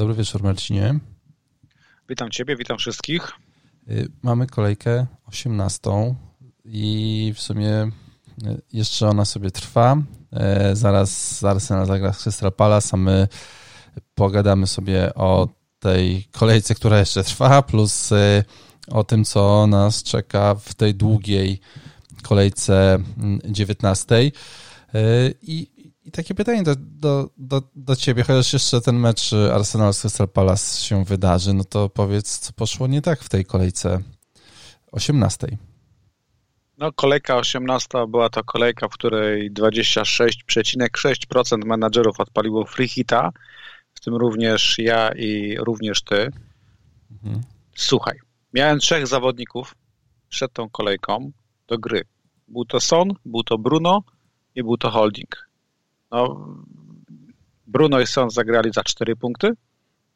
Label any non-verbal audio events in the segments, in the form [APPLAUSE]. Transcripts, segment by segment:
Dobry wieczór, Marcinie. Witam Ciebie, witam wszystkich. Y, mamy kolejkę 18 i w sumie y, jeszcze ona sobie trwa. Y, zaraz Arsenal zagra z Crystal Palace, a my pogadamy sobie o tej kolejce, która jeszcze trwa, plus o tym, co nas czeka w tej długiej kolejce 19. Mm, I i takie pytanie do, do, do, do ciebie, chociaż jeszcze ten mecz Arsenal z Crystal Palace się wydarzy, no to powiedz, co poszło nie tak w tej kolejce 18. No, kolejka 18 była to kolejka, w której 26,6% menadżerów odpaliło free hita, w tym również ja i również ty. Mhm. Słuchaj, miałem trzech zawodników przed tą kolejką do gry. Był to Son, był to Bruno i był to Holding. No, Bruno i Son zagrali za 4 punkty.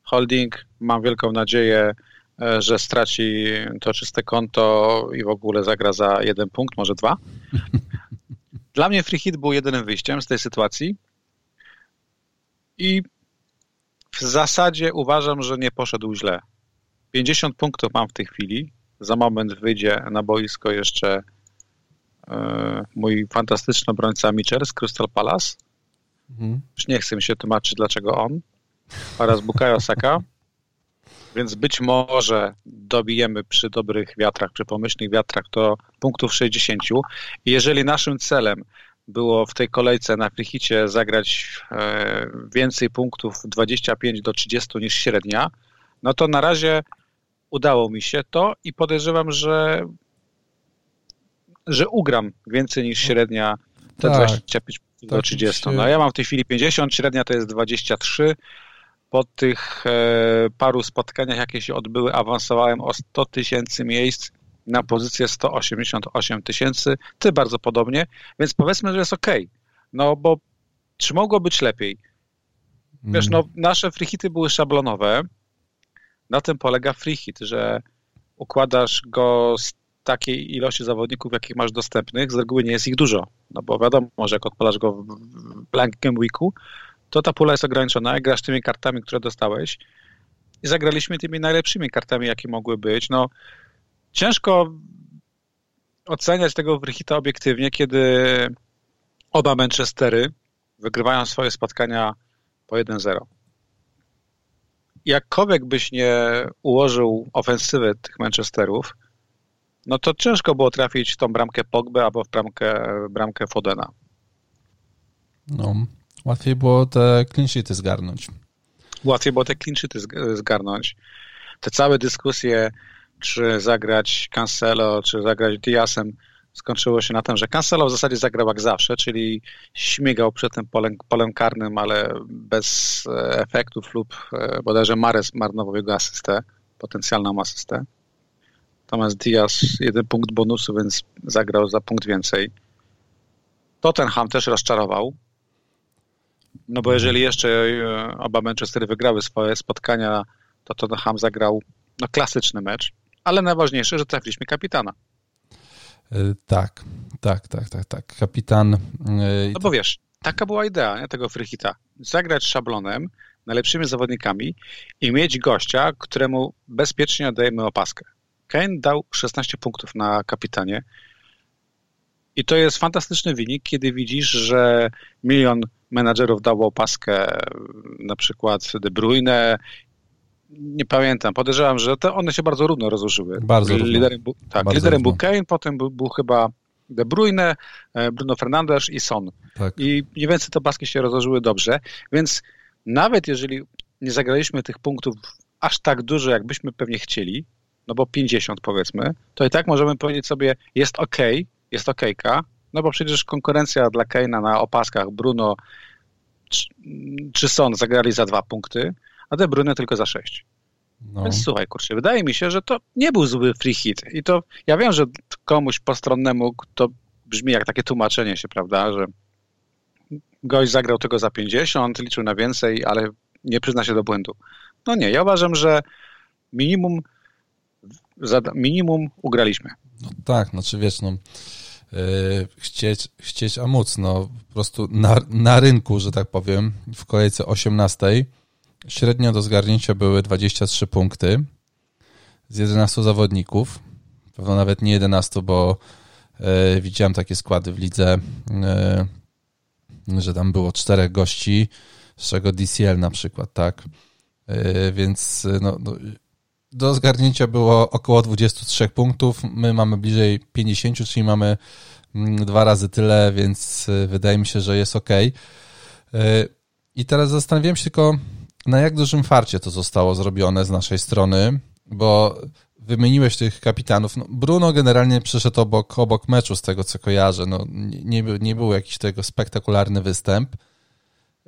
Holding, mam wielką nadzieję, e, że straci to czyste konto i w ogóle zagra za jeden punkt, może dwa. [LAUGHS] Dla mnie free hit był jedynym wyjściem z tej sytuacji i w zasadzie uważam, że nie poszedł źle. 50 punktów mam w tej chwili. Za moment wyjdzie na boisko jeszcze e, mój fantastyczny obrońca Mitchell z Crystal Palace. Mhm. Już nie chcę mi się tłumaczyć, dlaczego on oraz Bukayo Saka. Więc być może dobijemy przy dobrych wiatrach, przy pomyślnych wiatrach to punktów 60. I jeżeli naszym celem było w tej kolejce na Frichicie zagrać e, więcej punktów 25 do 30 niż średnia, no to na razie udało mi się to i podejrzewam, że, że ugram więcej niż średnia te tak. 25 do 30. Tak, no ja mam w tej chwili 50, średnia to jest 23. Po tych e, paru spotkaniach, jakie się odbyły, awansowałem o 100 tysięcy miejsc na pozycję 188 tysięcy. Ty bardzo podobnie, więc powiedzmy, że jest ok. No bo czy mogło być lepiej? Wiesz, no nasze freehity były szablonowe. Na tym polega freehit, że układasz go z takiej ilości zawodników, jakich masz dostępnych, z reguły nie jest ich dużo. No bo wiadomo, że jak odpalasz go w blank game weeku, to ta pula jest ograniczona, grasz tymi kartami, które dostałeś i zagraliśmy tymi najlepszymi kartami, jakie mogły być. No, ciężko oceniać tego Wrychita obiektywnie, kiedy oba Manchestery wygrywają swoje spotkania po 1-0. Jakkolwiek byś nie ułożył ofensywy tych Manchesterów, no to ciężko było trafić w tą bramkę Pogby albo w bramkę, bramkę Fodena. No, łatwiej było te clean zgarnąć. Łatwiej było te clean zgarnąć. Te całe dyskusje, czy zagrać Cancelo, czy zagrać Diasem, skończyło się na tym, że Cancelo w zasadzie zagrał jak zawsze, czyli śmigał przed tym polem, polem karnym, ale bez e, efektów lub e, bodajże Mares marnował jego asystę, potencjalną asystę. Natomiast Diaz jeden punkt bonusu, więc zagrał za punkt więcej. Tottenham też rozczarował. No bo jeżeli jeszcze e, oba Manchestery wygrały swoje spotkania, to Tottenham zagrał no, klasyczny mecz. Ale najważniejsze, że trafiliśmy kapitana. E, tak, tak, tak, tak, tak. Kapitan. E, no bo wiesz, taka była idea nie, tego Frychita. Zagrać szablonem, najlepszymi zawodnikami i mieć gościa, któremu bezpiecznie oddajemy opaskę. Kane dał 16 punktów na kapitanie. I to jest fantastyczny wynik, kiedy widzisz, że milion menadżerów dało paskę na przykład De Bruyne. Nie pamiętam, podejrzewam, że to one się bardzo równo rozłożyły. Bardzo liderem, bu, tak, bardzo liderem był Kane, potem był, był, chyba De Bruyne, e, Bruno Fernandes i Son. Tak. I mniej więcej te paski się rozłożyły dobrze, więc nawet jeżeli nie zagraliśmy tych punktów aż tak dużo, jakbyśmy pewnie chcieli, no bo 50 powiedzmy, to i tak możemy powiedzieć sobie, jest ok, jest okejka, no bo przecież konkurencja dla Keina na opaskach Bruno czy, czy Son zagrali za dwa punkty, a De Bruyne tylko za sześć. No. Więc słuchaj, kurczę, wydaje mi się, że to nie był zły free hit. I to ja wiem, że komuś postronnemu to brzmi jak takie tłumaczenie się, prawda, że gość zagrał tego za 50, liczył na więcej, ale nie przyzna się do błędu. No nie, ja uważam, że minimum minimum ugraliśmy. No tak, znaczy wiesz, no yy, chcieć, chcieć a móc, no po prostu na, na rynku, że tak powiem, w kolejce 18 średnio do zgarnięcia były 23 punkty z 11 zawodników. Pewno nawet nie 11, bo e, widziałem takie składy w lidze, e, że tam było czterech gości, z czego DCL na przykład, tak? E, więc no, no, do zgarnięcia było około 23 punktów. My mamy bliżej 50, czyli mamy mm, dwa razy tyle, więc e, wydaje mi się, że jest ok. I teraz zastanawiam się tylko, na jak dużym farcie to zostało zrobione z naszej strony, bo wymieniłeś tych kapitanów. No, Bruno generalnie przyszedł obok, obok meczu, z tego co kojarzę. No, nie, nie był jakiś tego spektakularny występ.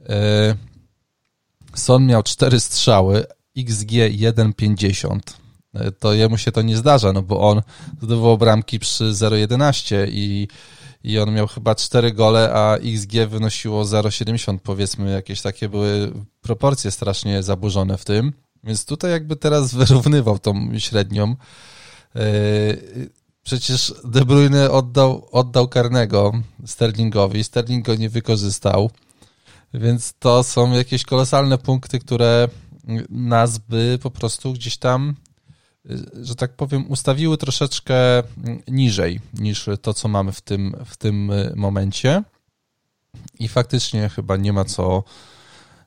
E, Son miał cztery strzały, XG 1,50. To jemu się to nie zdarza, no bo on zdobywał bramki przy 0,11 i, i on miał chyba 4 gole, a XG wynosiło 0,70. Powiedzmy, jakieś takie były proporcje strasznie zaburzone w tym. Więc tutaj jakby teraz wyrównywał tą średnią. E, przecież De Bruyne oddał, oddał karnego Sterlingowi, Sterling go nie wykorzystał. Więc to są jakieś kolosalne punkty, które nas by po prostu gdzieś tam, że tak powiem, ustawiły troszeczkę niżej niż to, co mamy w tym, w tym momencie. I faktycznie chyba nie ma co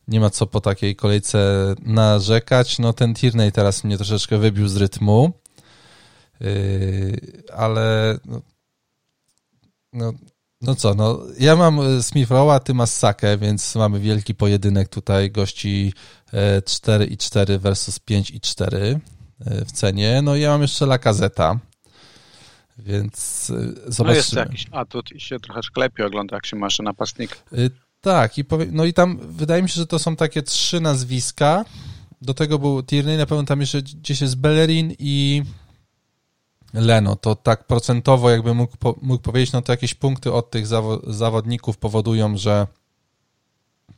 nie ma co po takiej kolejce narzekać. No ten Tierney teraz mnie troszeczkę wybił z rytmu, yy, ale no, no, no co, no ja mam Smith Rowa, ty masz Sakę, więc mamy wielki pojedynek tutaj gości 4 e, i 4 versus 5 i 4 e, w cenie. No i ja mam jeszcze Lakazeta, więc zobaczmy. No jest jakiś atut i się trochę sklepie ogląda, jak się masz napastnik. Tak, i powie, no i tam wydaje mi się, że to są takie trzy nazwiska. Do tego był Tierney, na pewno tam jeszcze gdzieś jest Bellerin i Leno. To tak procentowo jakby mógł, mógł powiedzieć, no to jakieś punkty od tych zawodników powodują, że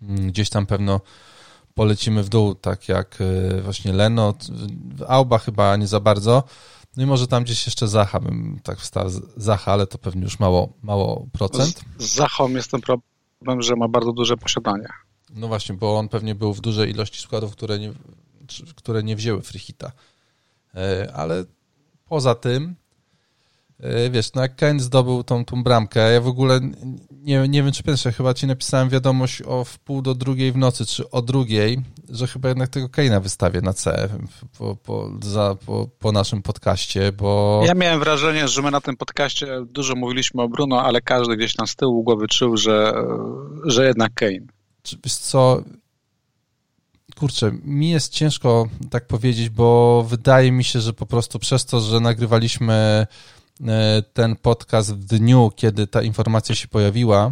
mm, gdzieś tam pewno polecimy w dół, tak jak y, właśnie Leno. Auba chyba nie za bardzo. No i może tam gdzieś jeszcze Zacha bym tak wstał. Zacha, ale to pewnie już mało, mało procent. Z, z Zachą jest ten problem, że ma bardzo duże posiadanie. No właśnie, bo on pewnie był w dużej ilości składów, które nie, które nie wzięły Frichita. E, ale poza tym E, wiesz, no jak Kane zdobył tą, tą bramkę, ja w ogóle nie, nie wiem, czy pierwsze, chyba ci napisałem wiadomość o wpół do drugiej w nocy, czy o drugiej, że chyba jednak tego Kane'a wystawię na C po, po, za, po, po naszym podcaście, bo... Ja miałem wrażenie, że my na tym podcaście dużo mówiliśmy o Bruno, ale każdy gdzieś tam z tyłu głowy czuł, że, że jednak Kane. Czy, co, kurczę, mi jest ciężko tak powiedzieć, bo wydaje mi się, że po prostu przez to, że nagrywaliśmy E, ten podcast w dniu, kiedy ta informacja się pojawiła,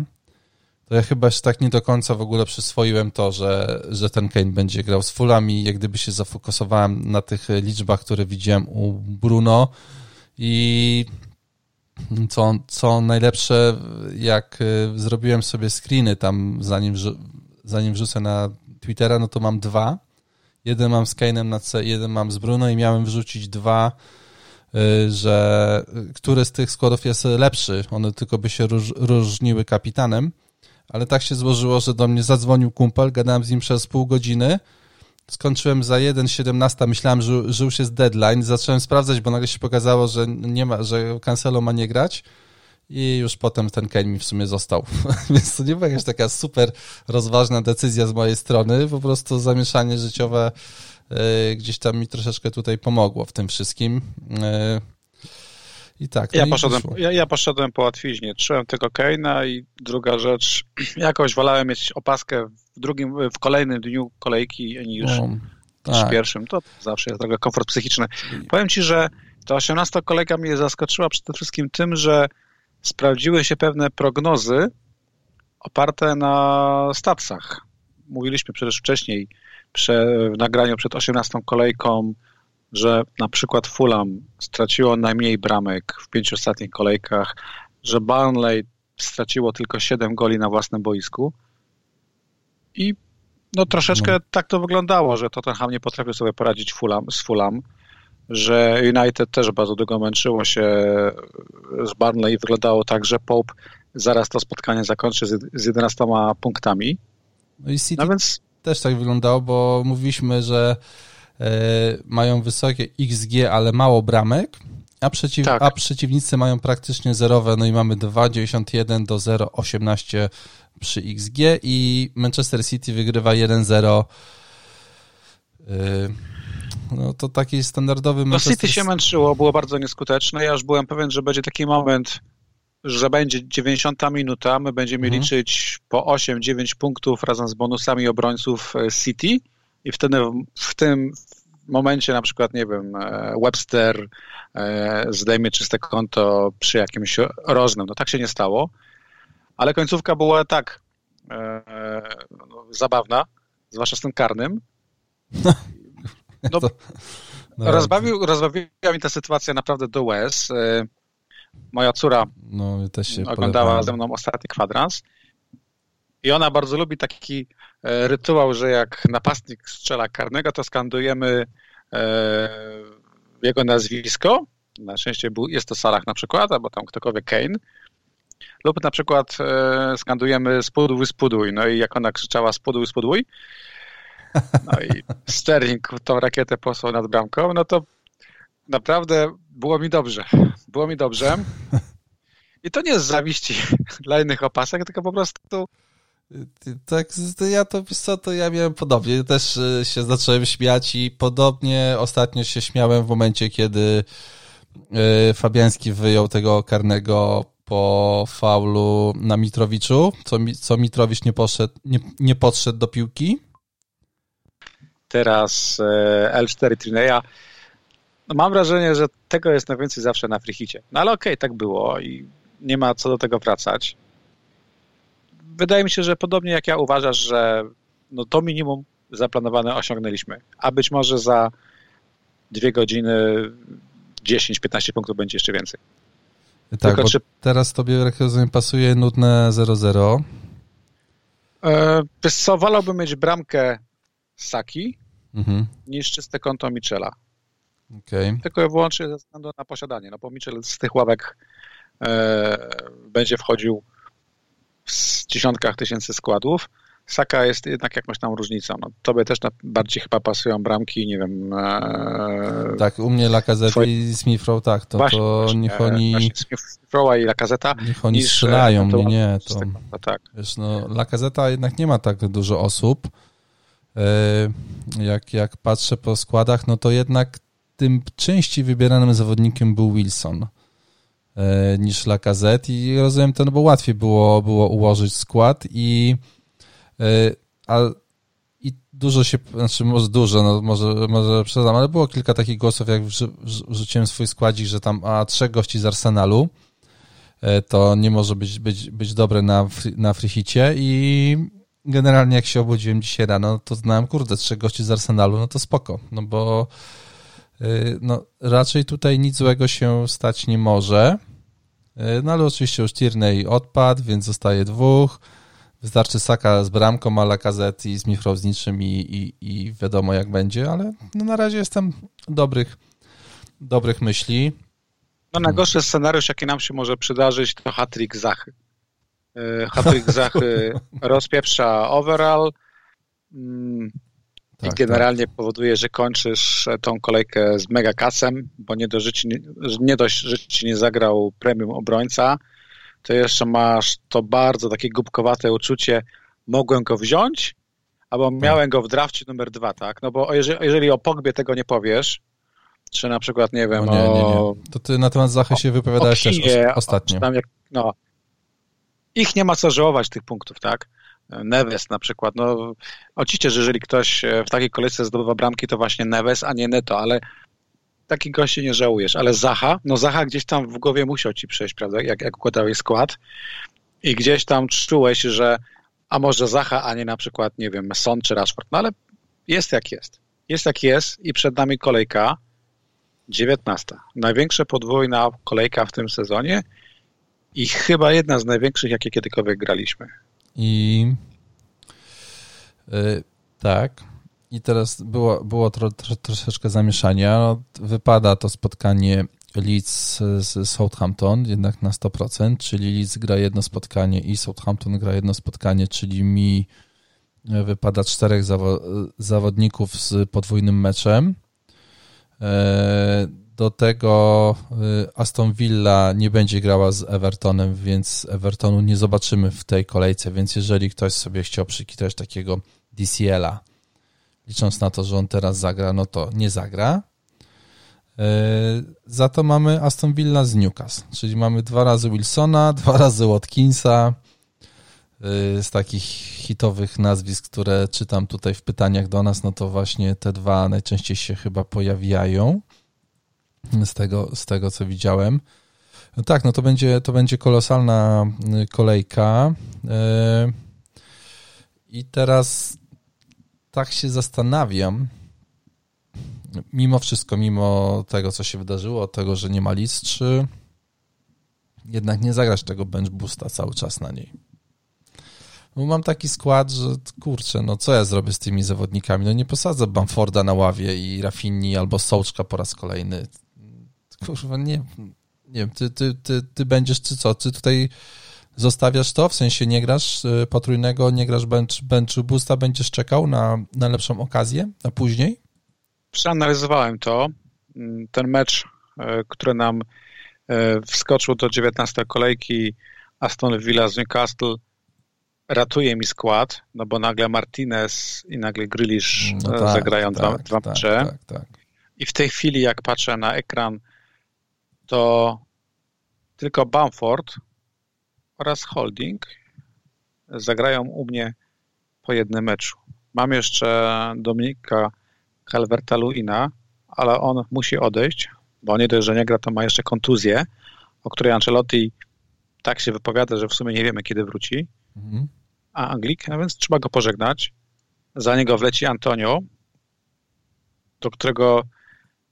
to ja chyba jeszcze tak nie do końca w ogóle przyswoiłem to, że, że ten Kane będzie grał z Fulami. Jak gdyby się zafokusowałem na tych liczbach, które widziałem u Bruno i co, co najlepsze, jak e, zrobiłem sobie screeny tam, zanim, zanim wrzucę na Twittera, no to mam dwa. Jeden mam z Kane'em na C, jeden mam z Bruno i miałem wrzucić dwa Y, że który z tych składów jest lepszy. One tylko by się róż, różniły kapitanem, ale tak się złożyło, że do mnie zadzwonił kumpel, gadałem z nim przez pół godziny, skończyłem za 1.17, myślałem, że, że już jest deadline, zacząłem sprawdzać, bo nagle się pokazało, że nie ma, że Cancelo ma nie grać i już potem ten Kane mi w sumie został. [LAUGHS] Więc to nie była jakaś taka super rozważna decyzja z mojej strony, po prostu zamieszanie życiowe E, gdzieś tam mi troszeczkę tutaj pomogło w tym wszystkim. E, I tak. No ja, i poszedłem, ja, ja, poszedłem po łatwiźnie. Trzymałem tego Kane'a i druga rzecz, [CLEARS THROAT] jakoś wolałem mieć opaskę w drugim, w kolejnym dniu kolejki niż, no, niż tak. pierwszym. To zawsze jest trochę komfort psychiczny. Powiem Ci, że ta 18 kolejka mnie zaskoczyła przede wszystkim tym, że sprawdziły się pewne prognozy oparte na stacjach. Mówiliśmy przecież wcześniej, w nagraniu przed 18 kolejką, że na przykład Fulham straciło najmniej bramek w pięciu ostatnich kolejkach, że Burnley straciło tylko 7 goli na własnym boisku i no troszeczkę no. tak to wyglądało, że Tottenham nie potrafił sobie poradzić Fulham, z Fulham, że United też bardzo długo męczyło się z Burnley i wyglądało tak, że Pope zaraz to spotkanie zakończy z, z 11 punktami. No, i City... no więc też tak wyglądało, bo mówiliśmy, że e, mają wysokie XG, ale mało bramek, a, przeciw, tak. a przeciwnicy mają praktycznie zerowe, no i mamy 2,91 do 0,18 przy XG i Manchester City wygrywa 1-0. Yy, no to taki standardowy no. No City się męczyło, było bardzo nieskuteczne. Ja już byłem pewien, że będzie taki moment, że będzie 90 minuta, my będziemy mhm. liczyć po 8-9 punktów razem z bonusami obrońców e, City i wtedy w tym momencie na przykład, nie wiem, e, Webster e, zdejmie czyste konto przy jakimś rożnym. No tak się nie stało, ale końcówka była tak no, zabawna, zwłaszcza z tym karnym. [LAUGHS] [LAUGHS] No, no, rozbawił, rozbawiła mi ta sytuacja naprawdę do łez moja córa no, też się oglądała ze mną ostatni kwadrans i ona bardzo lubi taki e, rytuał, że jak napastnik strzela karnego, to skandujemy e, jego nazwisko. Na szczęście jest to Salah na przykład, albo tam ktokolwiek Kane. Lub na przykład e, skandujemy spuduj, spuduj. No i jak ona krzyczała spuduj, spuduj, no i Sterling tą rakietę posłał nad bramką, no to naprawdę było mi dobrze. Było mi dobrze. I to nie z zawiści [LAUGHS] dla innych opasek, tylko po prostu tak, ja to, co, to ja miałem podobnie. Też e, się zacząłem śmiać i podobnie ostatnio się śmiałem w momencie, kiedy e, Fabiański wyjął tego karnego po faulu na Mitrowiczu, co, co Mitrowicz nie, poszedł, nie, nie podszedł do piłki. Teraz e, L4 Trineya no mam wrażenie, że tego jest najwięcej zawsze na frichicie. No ale okej, okay, tak było i nie ma co do tego wracać. Wydaje mi się, że podobnie jak ja uważasz, że no to minimum zaplanowane osiągnęliśmy, a być może za dwie godziny 10-15 punktów będzie jeszcze więcej. Tak, Tylko, bo czy... teraz tobie, jak rozumiem, pasuje nudne 0-0. E, wiesz co, wolałbym mieć bramkę Saki mhm. niż czyste konto Michela. Okay. Tylko i wyłącznie ze względu na posiadanie, no bo Mitchell z tych ławek e, będzie wchodził w dziesiątkach tysięcy składów. Saka jest jednak jakąś tam różnicą. No, tobie też bardziej chyba pasują bramki, nie wiem. E, tak, u mnie Lacazette twoje... i Smith Rowe, tak, to, właśnie, to niech oni... Smith Rowe i Lacazeta. Niech oni niż, strzelają, nie, nie, to... No, tak. Wiesz, no, Lacazeta jednak nie ma tak dużo osób. E, jak, jak patrzę po składach, no to jednak tym częściej wybieranym zawodnikiem był Wilson e, niż Lacazette. I rozumiem to, no bo łatwiej było, było ułożyć skład i, e, a, i dużo się, znaczy może dużo, no może, może przesadzam, ale było kilka takich głosów, jak wrzuciłem swój składzik, że tam a trzech gości z Arsenalu to nie może być, być, być dobre na, na frichicie i generalnie jak się obudziłem dzisiaj rano, to znałem, kurde, trzech gości z Arsenalu, no to spoko, no bo Y, no, raczej tutaj nic złego się stać nie może. Y, no ale oczywiście już Tierney odpadł, więc zostaje dwóch. Wystarczy Saka z bramką, a Lacazette i z Michrow z niczym i, i, i wiadomo jak będzie, ale no na razie jestem dobrych, dobrych myśli. No najgorszy scenariusz, jaki nam się może przydarzyć, to hat-trick Zachy. Y, hat-trick [LAUGHS] Zachy rozpieprza overall, mm, tak, i generalnie tak. powoduje, że kończysz tą kolejkę z mega kasem, bo nie, do życi, nie dość, że ci nie zagrał premium obrońca, to jeszcze masz to bardzo takie głupkowate uczucie, mogłem go wziąć, albo tak. miałem go w drafcie numer dwa, tak? No bo jeżeli, jeżeli o Pogbie tego nie powiesz, czy na przykład, nie wiem, no nie, nie, nie. To ty na temat Zachy się wypowiadałeś też ostatnio. Jak, no, ich nie ma co żałować tych punktów, tak? Neves na przykład. No, oczywiście, że jeżeli ktoś e, w takiej kolejce zdobywa bramki, to właśnie Neves, a nie Neto, ale takich gości nie żałujesz. Ale Zaha, no Zaha gdzieś tam w głowie musiał ci przejść, prawda, jak, jak układałeś skład i gdzieś tam czułeś, że a może Zaha, a nie na przykład, nie wiem, Son czy Rashford. No ale jest jak jest. Jest jak jest i przed nami kolejka 19. Największa podwójna kolejka w tym sezonie i chyba jedna z największych, jakie kiedykolwiek graliśmy. I yy, tak. I teraz było, było tro, tro, troszeczkę zamieszania. Wypada to spotkanie Leeds z Southampton jednak na 100%, czyli Leeds gra jedno spotkanie i Southampton gra jedno spotkanie, czyli mi wypada czterech zawo zawodników z podwójnym meczem. Do tego Aston Villa nie będzie grała z Evertonem, więc Evertonu nie zobaczymy w tej kolejce, więc jeżeli ktoś sobie chciał przykitać takiego DCL-a, licząc na to, że on teraz zagra, no to nie zagra. E, za to mamy Aston Villa z Newcastle, czyli mamy dwa razy Wilsona, [LAUGHS] dwa razy Watkinsa, e, z takich hitowych nazwisk, które czytam tutaj w pytaniach do nas, no to właśnie te dwa najczęściej się chyba pojawiają z tego, z tego co widziałem. No tak, no to będzie, to będzie kolosalna y, kolejka. E, I teraz tak się zastanawiam, mimo wszystko, mimo tego, co się wydarzyło, tego, że nie ma list, czy jednak nie zagrać tego bench boosta cały czas na niej. Bo mam taki skład, że kurczę, no co ja zrobię z tymi zawodnikami? No nie posadzę Bamforda na ławie i Rafini albo Sołczka po raz kolejny. Kurwa, nie, nie wiem, ty, ty, ty, ty będziesz, czy co? Ty tutaj zostawiasz to, w sensie nie grasz y, potrójnego, nie grasz bench, bench boosta, będziesz czekał na, na lepszą okazję, na później? Przeanalizowałem to. Mm, ten mecz, y, który nam y, wskoczył do 19 kolejki Aston Villa z Newcastle, ratuje mi skład, no bo nagle Martinez i nagle Grealish no tak, zagrają tak, dwa, dwa tak, mecze. Tak, tak. I w tej chwili, jak patrzę na ekran, to tylko Bamford oraz Holding zagrają u mnie po jednym meczu. Mam jeszcze Dominika Calverta-Luina, ale on musi odejść, bo nie dość, że nie gra, to ma jeszcze kontuzję, o której Ancelotti tak się wypowiada, że w sumie nie wiemy, kiedy wróci. Mhm. A Anglik, no więc trzeba go pożegnać. Za niego wleci Antonio, do którego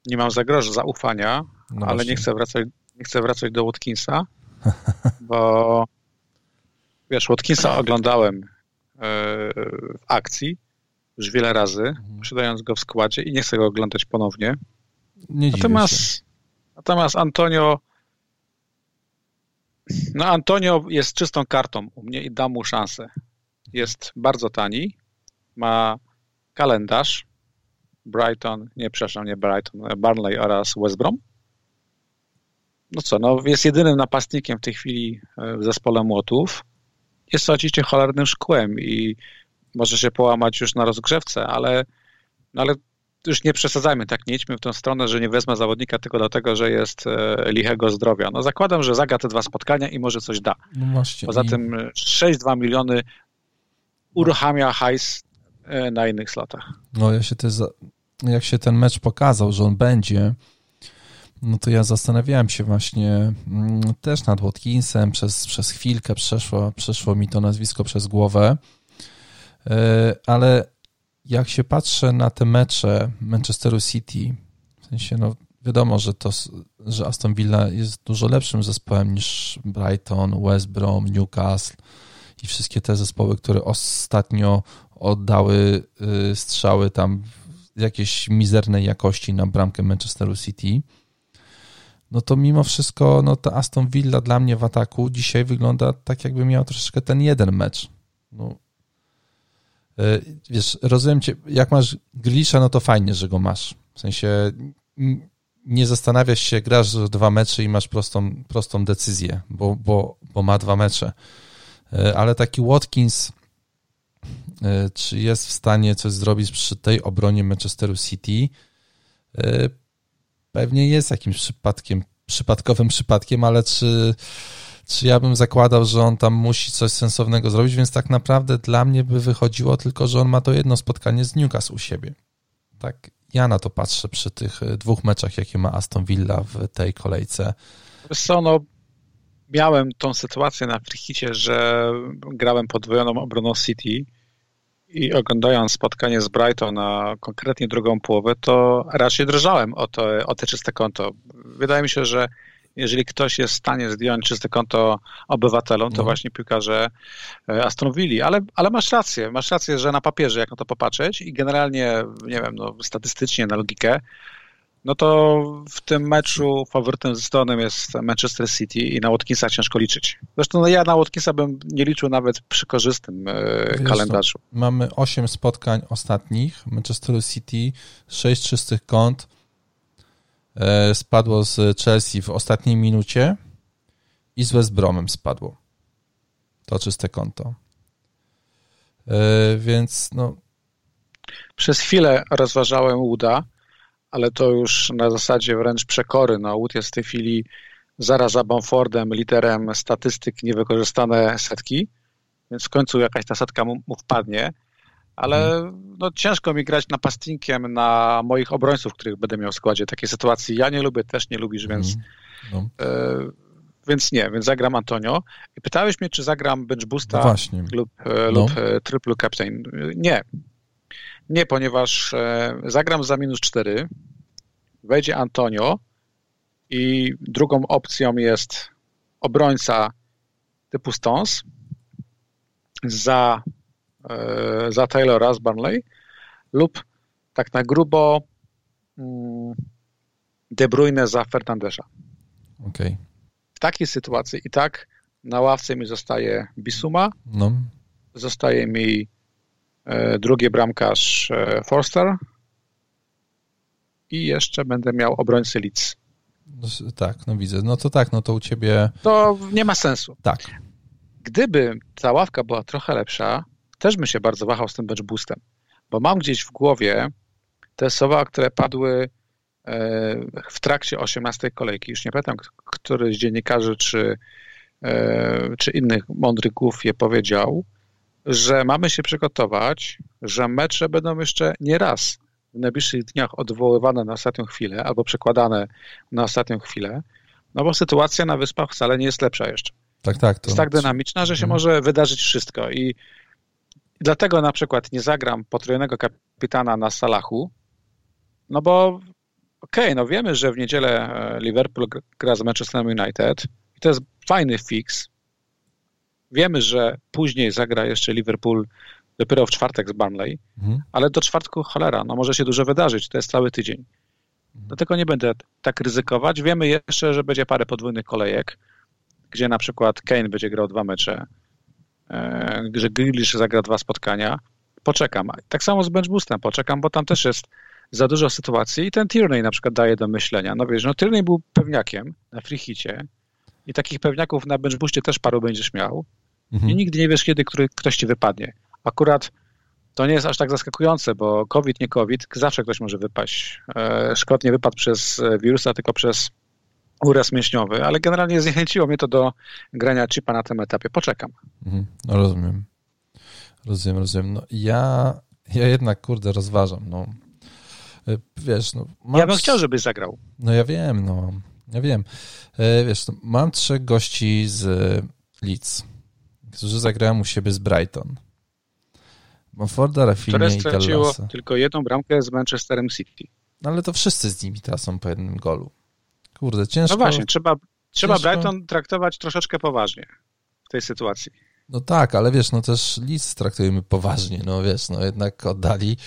nie mam zagrożenia zaufania, no ale nie chcę, wracać, nie chcę wracać do Watkinsa, [LAUGHS] bo Wiesz, Watkinsa oglądałem e, w akcji już wiele razy, mhm. posiadając go w składzie i nie chcę go oglądać ponownie. Nie natomiast, natomiast Antonio no Antonio jest czystą kartą u mnie i dam mu szansę. Jest bardzo tani, ma kalendarz Brighton, nie przepraszam, nie Brighton, Barnley oraz West Brom. No co, no jest jedynym napastnikiem w tej chwili e, w zespole młotów jest oczywiście cholernym szkłem i może się połamać już na rozgrzewce, ale, no ale już nie przesadzajmy, tak nie idźmy w tę stronę, że nie wezmę zawodnika tylko dlatego, że jest e, lichego zdrowia. No zakładam, że zagra te dwa spotkania i może coś da. No właśnie. Poza i... tym 6-2 miliony uruchamia hajs e, na innych slotach. No ja się też, jak się ten mecz pokazał, że on będzie, no to ja zastanawiałem się właśnie mm, też nad Watkinsem, przez, przez chwilkę przeszło, przeszło mi to nazwisko przez głowę, e, ale jak się patrzę na te mecze Manchesteru City, w sensie no wiadomo, że to, że Aston Villa jest dużo lepszym zespołem niż Brighton, West Brom, Newcastle i wszystkie te zespoły, które ostatnio oddały y, strzały tam jakiejś mizernej jakości na bramkę Manchesteru City no to mimo wszystko no ta Aston Villa dla mnie w ataku dzisiaj wygląda tak, jakby miał troszeczkę ten jeden mecz. No, e, wiesz, rozumiem cię, jak masz Glisza, no to fajnie, że go masz. W sensie nie zastanawiasz się, grasz dwa mecze i masz prostą, prostą decyzję, bo, bo, bo ma dwa mecze. E, ale taki Watkins, e, czy jest w stanie coś zrobić przy tej obronie Manchesteru City? Pewnie jest jakimś przypadkiem, przypadkowym przypadkiem, ale czy, czy ja bym zakładał, że on tam musi coś sensownego zrobić, więc tak naprawdę dla mnie by wychodziło tylko, że on ma to jedno spotkanie z Newcastle u siebie. Tak ja na to patrzę przy tych e, dwóch meczach, jakie ma Aston Villa w tej kolejce. Wiesz co, no, miałem tą sytuację na Frichicie, że grałem podwojoną obroną City i oglądając spotkanie z Brighton, a konkretnie drugą połowę, to raczej drżałem o, to, o te czyste konto. Wydaje mi się, że jeżeli ktoś jest w stanie zdjąć czyste konto obywatelom, to no. właśnie piłkarze e, Aston Villa. Ale, ale masz rację, masz rację, że na papierze, jak na to popatrzeć i generalnie, nie wiem, no, statystycznie, na logikę, no to w tym meczu faworytem stonem jest Manchester City i na Watkinsa ciężko liczyć. Zresztą no ja na Watkinsa bym nie liczył nawet przy korzystnym e, Wiesz, kalendarzu. mamy 8 spotkań ostatnich. Manchester City, 6 czystych kąt. E, spadło z Chelsea w ostatniej minucie i z West Bromem spadło. To czyste konto. E, więc no... Przez chwilę rozważałem Uda, ale to już na zasadzie wręcz przekory. No, Wood jest w tej chwili zaraz za Bamfordem, literem statystyk niewykorzystane setki, więc w końcu jakaś ta setka mu, mu wpadnie, ale mhm. no, ciężko mi grać napastnikiem na moich obrońców, których będę miał w składzie. Takiej sytuacji ja nie lubię, też nie lubisz, więc, mhm. no. y, więc nie, więc zagram Antonio. I pytałeś mnie, czy zagram bench boosta no lub, e, no. lub e, triple captain. Nie, nie, ponieważ e, zagram za minus 4, wejdzie Antonio i drugą opcją jest obrońca typu Stones za, e, za Taylora z Burnley lub tak na grubo mm, De Bruyne za Fernandesza. Okay. W takiej sytuacji i tak na ławce mi zostaje Bisuma, no. zostaje mi drugi bramkarz e, Forster i jeszcze będę miał obrońcy Leeds. No, tak, no widzę. No to tak, no to u ciebie... To nie ma sensu. Tak. Gdyby ta ławka była trochę lepsza, też bym się bardzo wahał z tym bench boostem, bo mam gdzieś w głowie te słowa, które padły e, w trakcie 18 kolejki. Już nie pamiętam, który z dziennikarzy czy, czy innych mądryków je powiedział, że mamy się przygotować, że mecze będą jeszcze nie raz w najbliższych dniach odwoływane na ostatnią chwilę albo przekładane na ostatnią chwilę, no bo sytuacja na wyspach wcale nie jest lepsza jeszcze. Tak, tak. To... Jest tak dynamiczna, że się mhm. może wydarzyć wszystko i dlatego na przykład nie zagram potrojonego kapitana na Salachu, no bo okej, okay, no wiemy, że w niedzielę e, Liverpool gra z Manchesterem United i to jest fajny fix, Wiemy, że później zagra jeszcze Liverpool dopiero w czwartek z Burnley, mhm. ale do czwartku cholera, no może się dużo wydarzyć, to jest cały tydzień. Dlatego nie będę tak ryzykować. Wiemy jeszcze, że będzie parę podwójnych kolejek, gdzie na przykład Kane będzie grał dwa mecze, że Grealish zagra dwa spotkania. Poczekam. Tak samo z bench boostem poczekam, bo tam też jest za dużo sytuacji i ten Tierney na przykład daje do myślenia. No wiesz, no Tierney był pewniakiem na freehicie i takich pewniaków na bench boostie też paru będziesz miał. Mhm. I nigdy nie wiesz, kiedy który, ktoś ci wypadnie. Akurat to nie jest aż tak zaskakujące, bo COVID, nie COVID, zawsze ktoś może wypaść. E, Szkod nie wypadł przez e, wirusa, tylko przez uraz mięśniowy, ale generalnie zniechęciło mnie to do grania chipa na tym etapie. Poczekam. Mhm. No rozumiem. Rozumiem, rozumiem. No ja, ja jednak, kurde, rozważam. No. E, wiesz, no, mam... Ja bym chciał, żebyś zagrał. No ja wiem, no. Ja wiem. Wiesz, no, mam trzech gości z Leeds którzy zagrają u siebie z Brighton. Monforda, Rafinha i Dallasa. tylko jedną bramkę z Manchesterem City. No ale to wszyscy z nimi teraz są po jednym golu. Kurde, ciężko. No właśnie, trzeba, trzeba Brighton traktować troszeczkę poważnie w tej sytuacji. No tak, ale wiesz, no też Leeds traktujemy poważnie, no wiesz, no jednak oddali,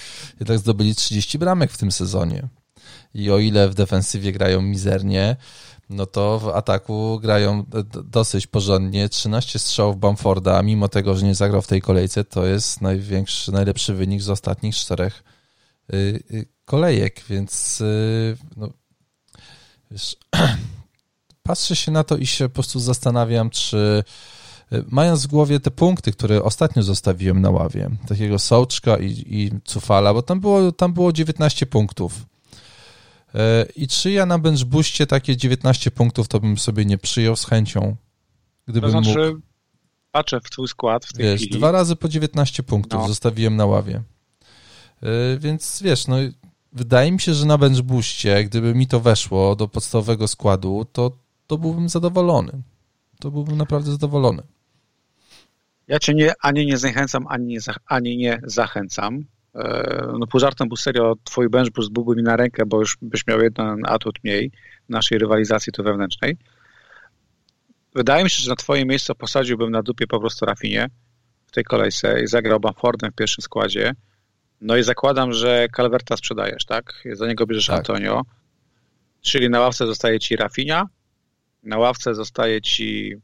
jednak zdobyli 30 bramek w tym sezonie. I o ile w defensywie grają mizernie, no to w ataku grają dosyć porządnie. 13 strzałów Bamforda, mimo tego, że nie zagrał w tej kolejce, to jest największy, najlepszy wynik z ostatnich czterech y, y, kolejek, więc y, no, wiesz, [CLEARS THROAT] patrzę się na to i się po prostu zastanawiam, czy mając w głowie te punkty, które ostatnio zostawiłem na ławie, takiego Sołczka i, i Cufala, bo tam było, tam było 19 punktów I czy ja na bench boostie takie 19 punktów to bym sobie nie przyjął z chęcią, gdybym to znaczy, mógł. patrzę w twój skład w tej wiesz, chwili. dwa razy po 19 punktów no. zostawiłem na ławie. E, więc wiesz, no wydaje mi się, że na bench boostie, gdyby mi to weszło do podstawowego składu, to, to byłbym zadowolony. To byłbym naprawdę zadowolony. Ja cię nie, ani nie zachęcam, ani nie, ani nie zachęcam. E, no pół żartem, pół serio, twój bench boost byłby mi na rękę, bo już byś miał jeden atut mniej naszej rywalizacji tu wewnętrznej. Wydaje mi się, że na twoje miejsce posadziłbym na dupie po prostu Rafinie w tej kolejce i zagrał Bamfordem w pierwszym składzie. No i zakładam, że Calverta sprzedajesz, tak? Za niego bierzesz tak. Antonio. Czyli na ławce zostaje ci Rafinha, na ławce zostaje ci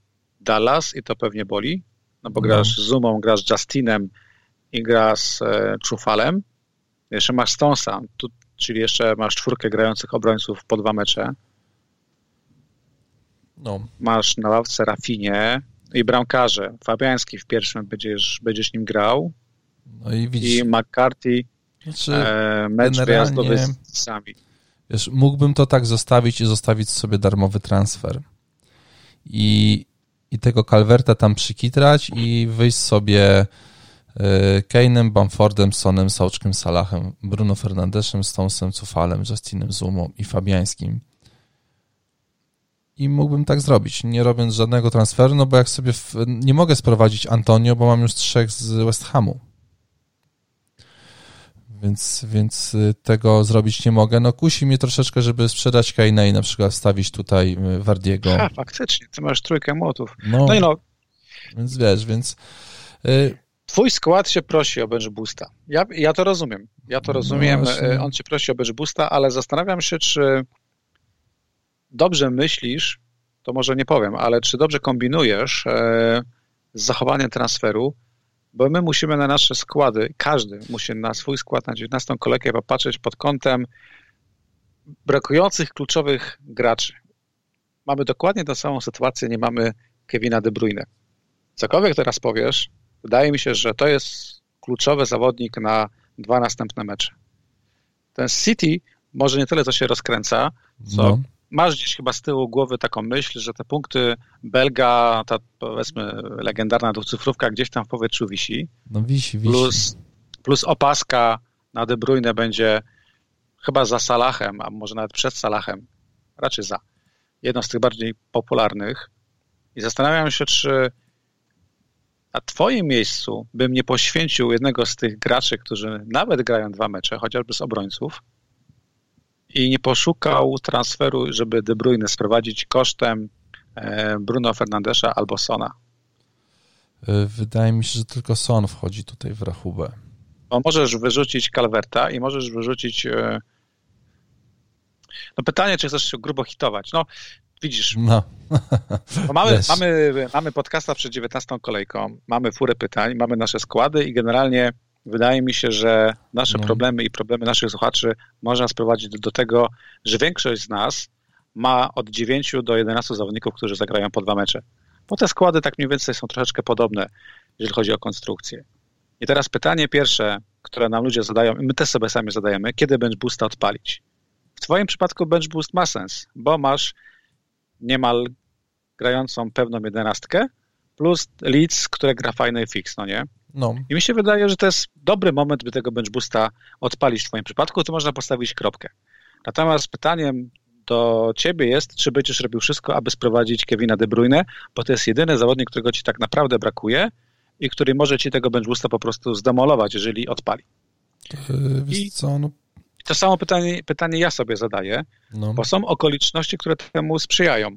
Dallas i to pewnie boli, no bo grasz no. z Zumą, grasz z Justinem i grasz z e, Czufalem. Jeszcze masz Stonesa, tu, czyli jeszcze masz czwórkę grających obrońców po dwa mecze. No. Masz na ławce Rafinie i bramkarze. Fabiański w pierwszym będziesz, będziesz nim grał. No i widzisz. I McCarthy znaczy, e, mecz wyjazdowy z sami. Wiesz, mógłbym to tak zostawić i zostawić sobie darmowy transfer. I, i tego Calverta tam przykitrać i wyjść sobie Kane'em, Bamfordem, Sonem, Sauczkiem, Salahem, Bruno Fernandeszem, Stonesem, Cufalem, Justinem Zumą i Fabiańskim. I mógłbym tak zrobić, nie robiąc żadnego transferu, no bo jak sobie w, nie mogę sprowadzić Antonio, bo mam już trzech z West Hamu więc, więc y, tego zrobić nie mogę. No kusi mnie troszeczkę, żeby sprzedać Kane'a i na przykład wstawić tutaj y, Wardiego. Ha, faktycznie, ty masz trójkę młotów. No, no i no. Więc wiesz, więc... Y... Twój skład się prosi o bench boosta. Ja, ja to rozumiem. Ja to no rozumiem. No On cię prosi o bench boosta, ale zastanawiam się, czy dobrze myślisz, to może nie powiem, ale czy dobrze kombinujesz e, z zachowaniem transferu, bo my musimy na nasze składy, każdy musi na swój skład na 19 kolejkę popatrzeć pod kątem brakujących kluczowych graczy. Mamy dokładnie tę samą sytuację, nie mamy Kevina De Bruyne. Cokolwiek teraz powiesz, wydaje mi się, że to jest kluczowy zawodnik na dwa następne mecze. Ten City może nie tyle co się rozkręca, co no masz gdzieś chyba z tyłu głowy taką myśl, że te punkty Belga, ta powiedzmy legendarna dwucyfrówka gdzieś tam w powietrzu wisi. No wisi, wisi. Plus, plus opaska na De Bruyne będzie chyba za Salahem, a może nawet przed Salahem, raczej za. Jedną z tych bardziej popularnych. I zastanawiam się, czy na twoim miejscu bym nie poświęcił jednego z tych graczy, którzy nawet grają dwa mecze, chociażby z obrońców, i nie poszukał transferu, żeby De Bruyne sprowadzić kosztem e, Bruno Fernandesza albo Sona. E, wydaje mi się, że tylko Son wchodzi tutaj w rachubę. Bo możesz wyrzucić Calverta i możesz wyrzucić. E, no pytanie, czy chcesz się grubo hitować. No, widzisz. No. mamy, mamy, mamy podcasta przed 19 kolejką, mamy furę pytań, mamy nasze składy i generalnie wydaje mi się, że nasze no. problemy i problemy naszych słuchaczy można sprowadzić do, do, tego, że większość z nas ma od 9 do 11 zawodników, którzy zagrają po dwa mecze. Bo te składy tak mniej więcej są troszeczkę podobne, jeżeli chodzi o konstrukcję. I teraz pytanie pierwsze, które nam ludzie zadają, i my też sobie sami zadajemy, kiedy bench boosta odpalić? W twoim przypadku bench boost ma sens, bo masz niemal grającą pewną jedenastkę, plus Leeds, które gra fajny fix, no nie? No. I mi się wydaje, że to jest dobry moment, by tego bench boosta odpalić w Twoim przypadku, to można postawić kropkę. Natomiast pytaniem do Ciebie jest, czy będziesz robił wszystko, aby sprowadzić Kevina De Bruyne, bo to jest jedyny zawodnik, którego Ci tak naprawdę brakuje i który może Ci tego bench boosta po prostu zdemolować, jeżeli odpali. Yy, I co, no... to samo pytanie, pytanie ja sobie zadaję, no. bo są okoliczności, które temu sprzyjają,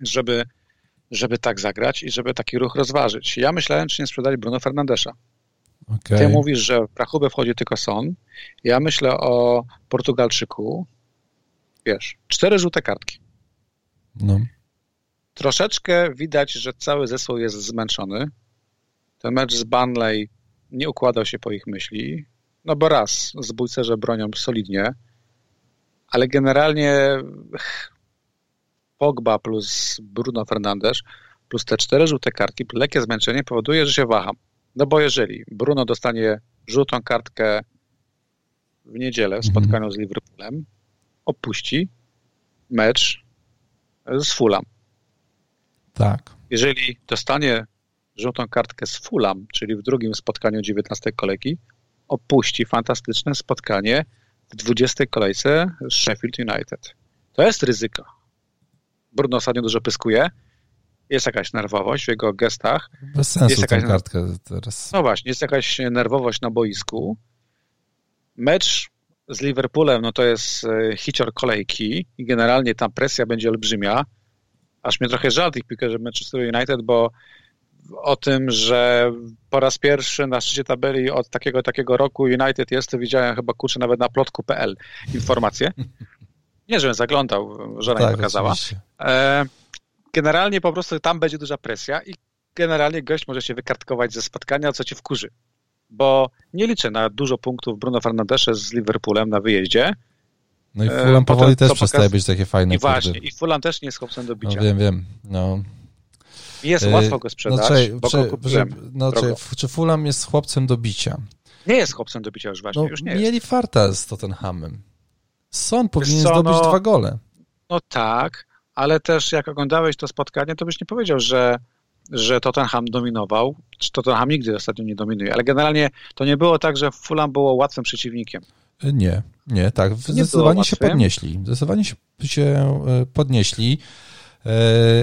żeby żeby tak zagrać i żeby taki ruch rozważyć. Ja myślałem, czy nie sprzedali Bruno Fernandesza. Okay. Ty mówisz, że w rachubę wchodzi tylko Son. Ja myślę o Portugalczyku. Wiesz, cztery żółte kartki. No. Troszeczkę widać, że cały zespół jest zmęczony. Ten mecz z Banley nie układał się po ich myśli. No bo raz, zbójcerze bronią solidnie, ale generalnie Pogba plus Bruno Fernandes plus te cztery żółte kartki, lekkie zmęczenie powoduje, że się waham. No bo jeżeli Bruno dostanie żółtą kartkę w niedzielę w mhm. spotkaniu z Liverpoolem, opuści mecz z Fulham. Tak. Jeżeli dostanie żółtą kartkę z Fulham, czyli w drugim spotkaniu 19 kolejki, opuści fantastyczne spotkanie w 20 kolejce z Sheffield United. To jest ryzyko. Bruno ostatnio dużo pyskuje. Jest jakaś nerwowość w jego gestach. Bez sensu jest jakaś, kartkę teraz. No właśnie, jest jakaś nerwowość na boisku. Mecz z Liverpoolem, no to jest e, hicior kolejki i generalnie tam presja będzie olbrzymia. Aż mnie trochę żal tych piłkarzy Manchester United, bo o tym, że po raz pierwszy na szczycie tabeli od takiego takiego roku United jest, to widziałem chyba kurczę nawet na plotku.pl informacje. Nie, żebym zaglądał, żona tak, mi pokazała. E, generalnie po prostu tam będzie duża presja i generalnie gość może się wykartkować ze spotkania, co cię wkurzy. Bo nie liczę na dużo punktów Bruno Fernandesze z Liverpoolem na wyjeździe. No i e, Fulham powoli też przestaje pokaz... być takie fajne. I właśnie, i Fulham też nie jest chłopcem do bicia. No wiem, wiem. No. Jest e, łatwo go sprzedać, no, czy, bo czy, czy, no, czy, czy Fulham jest chłopcem do bicia? Nie jest chłopcem do bicia już właśnie, no, już nie Mieli jest. farta z Tottenhamem. Son powinien co, zdobyć no, dwa gole. No tak, ale też jak oglądałeś to spotkanie, to byś nie powiedział, że, że Tottenham dominował. Tottenham nigdy ostatnio nie dominuje, ale generalnie to nie było tak, że Fulham było łatwym przeciwnikiem. Nie, nie, tak. Zdecydowanie się podnieśli. Zdecydowanie się, e, podnieśli,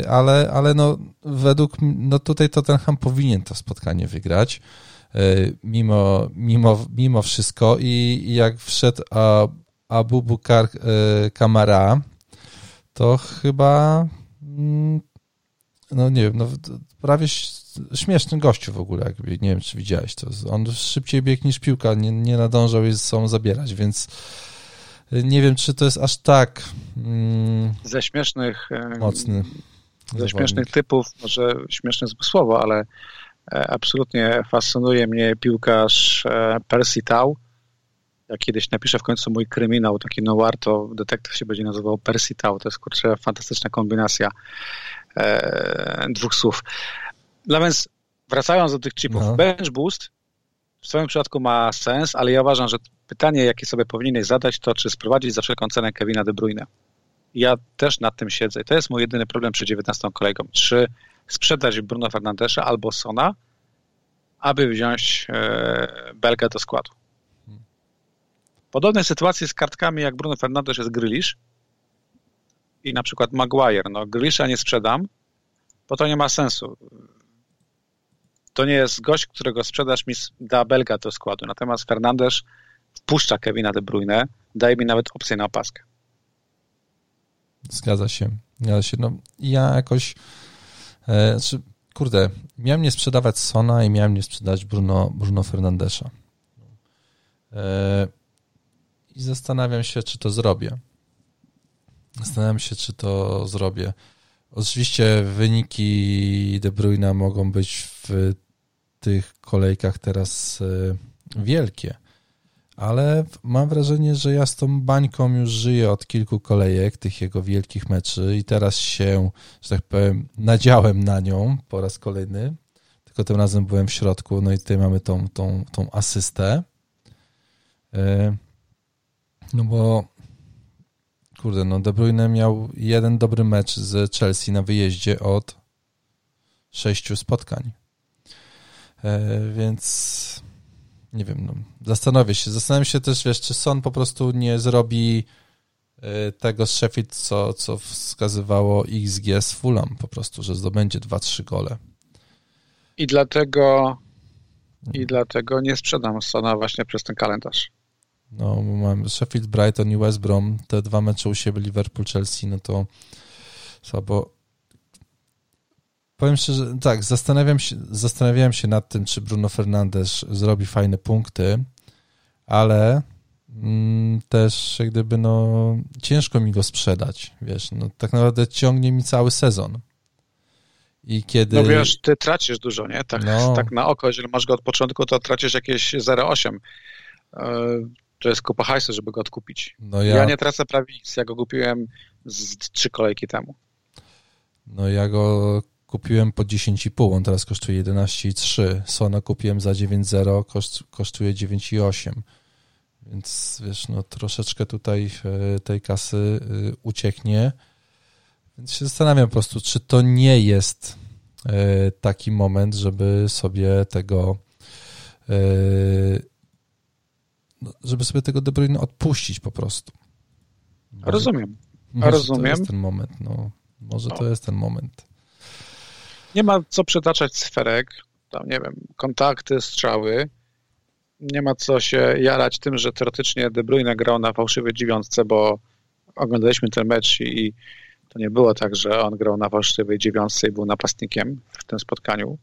ale, ale no, według, no tutaj Tottenham powinien to spotkanie wygrać. E, mimo, mimo, mimo wszystko i jak wszedł Abu Bukar Kamara, to chyba mm, no nie wiem, no, prawie śmieszny gościu w ogóle, jakby, nie wiem, czy widziałeś to. On szybciej biegł niż piłka, nie, nie nadążał jej ze sobą zabierać, więc nie wiem, czy to jest aż tak mm, ze śmiesznych mocny ze śmiesznych typów, może śmieszne słowo, ale e, absolutnie fascynuje mnie piłkarz e, Percy Tau. Jak kiedyś napiszę w końcu mój kryminał, taki noir, to detektyw się będzie nazywał Percy Tau. To jest kurczę fantastyczna kombinacja e, dwóch słów. No więc wracając do tych chipów, no. bench boost w swoim przypadku ma sens, ale ja uważam, że pytanie, jakie sobie powinieneś zadać, to czy sprowadzić za wszelką cenę Kevina De Bruyne. Ja też nad tym siedzę. To jest mój jedyny problem przy 19 kolegą. Czy sprzedać Bruno Fernandesza albo Sona, aby wziąć e, Belgę do składu. Podobne sytuacje z kartkami jak Bruno Fernandes jest Grylisz i na przykład Maguire. No, Grylisza nie sprzedam, bo to nie ma sensu to nie jest gość, którego sprzedaż mi da Belga do składu. Natomiast Fernandes wpuszcza Kevina De Bruyne, daje mi nawet opcję na opaskę. Zgadza się. Zgadza się. No, ja jakoś e, znaczy, kurde, miałem nie sprzedawać Sona i miałem nie sprzedać Bruno, Bruno Fernandesza. E, I zastanawiam się, czy to zrobię. Zastanawiam się, czy to zrobię. Oczywiście wyniki De Bruyne mogą być w tych kolejkach teraz e, wielkie, ale mam wrażenie, że ja z tą bańką już żyję od kilku kolejek, tych jego wielkich meczy i teraz się, że tak powiem, nadziałem na nią po raz kolejny, tylko tym razem byłem w środku, no i tutaj mamy tą, tą, tą asystę. E, no bo kurde, no De Bruyne miał jeden dobry mecz z Chelsea na wyjeździe od sześciu spotkań. E, więc nie wiem, no, zastanowię się. Zastanawiam się też, wiesz, czy Son po prostu nie zrobi e, tego z Sheffield, co, co wskazywało XG z Fulham po prostu, że zdobędzie 2-3 gole. I dlatego i dlatego nie sprzedam Sona właśnie przez ten kalendarz. No, mam Sheffield, Brighton i West Brom, te dwa mecze u siebie, Liverpool, Chelsea, no to słabo. Powiem szczerze, tak, zastanawiam się, zastanawiałem się nad tym, czy Bruno Fernandes zrobi fajne punkty, ale mm, też jak gdyby no ciężko mi go sprzedać, wiesz, no tak naprawdę ciągnie mi cały sezon. I kiedy... No wiesz, ty tracisz dużo, nie? Tak, no. tak na oko, jeżeli masz go od początku, to tracisz jakieś 0,8. E, to jest kupa hajsu, żeby go odkupić. No ja... ja nie tracę prawie nic, ja go kupiłem z trzy kolejki temu. No ja go kupiłem po 10,5, on teraz kosztuje 11,3. Sona kupiłem za 9,0, koszt, kosztuje 9,8. Więc wiesz, no troszeczkę tutaj e, tej kasy e, ucieknie. Więc się zastanawiam po prostu, czy to nie jest e, taki moment, żeby sobie tego no, żeby sobie tego De Bruyne odpuścić po prostu. Rozumiem. Może Rozumiem. To jest ten moment, no. Może no. to jest ten moment. Nie ma co przytaczać sferek, tam nie wiem, kontakty, strzały. Nie ma co się jarać tym, że teoretycznie De Bruyne grał na fałszywej dziewiątce, bo oglądaliśmy ten mecz i to nie było tak, że on grał na fałszywej dziewiątce i był napastnikiem w tym spotkaniu.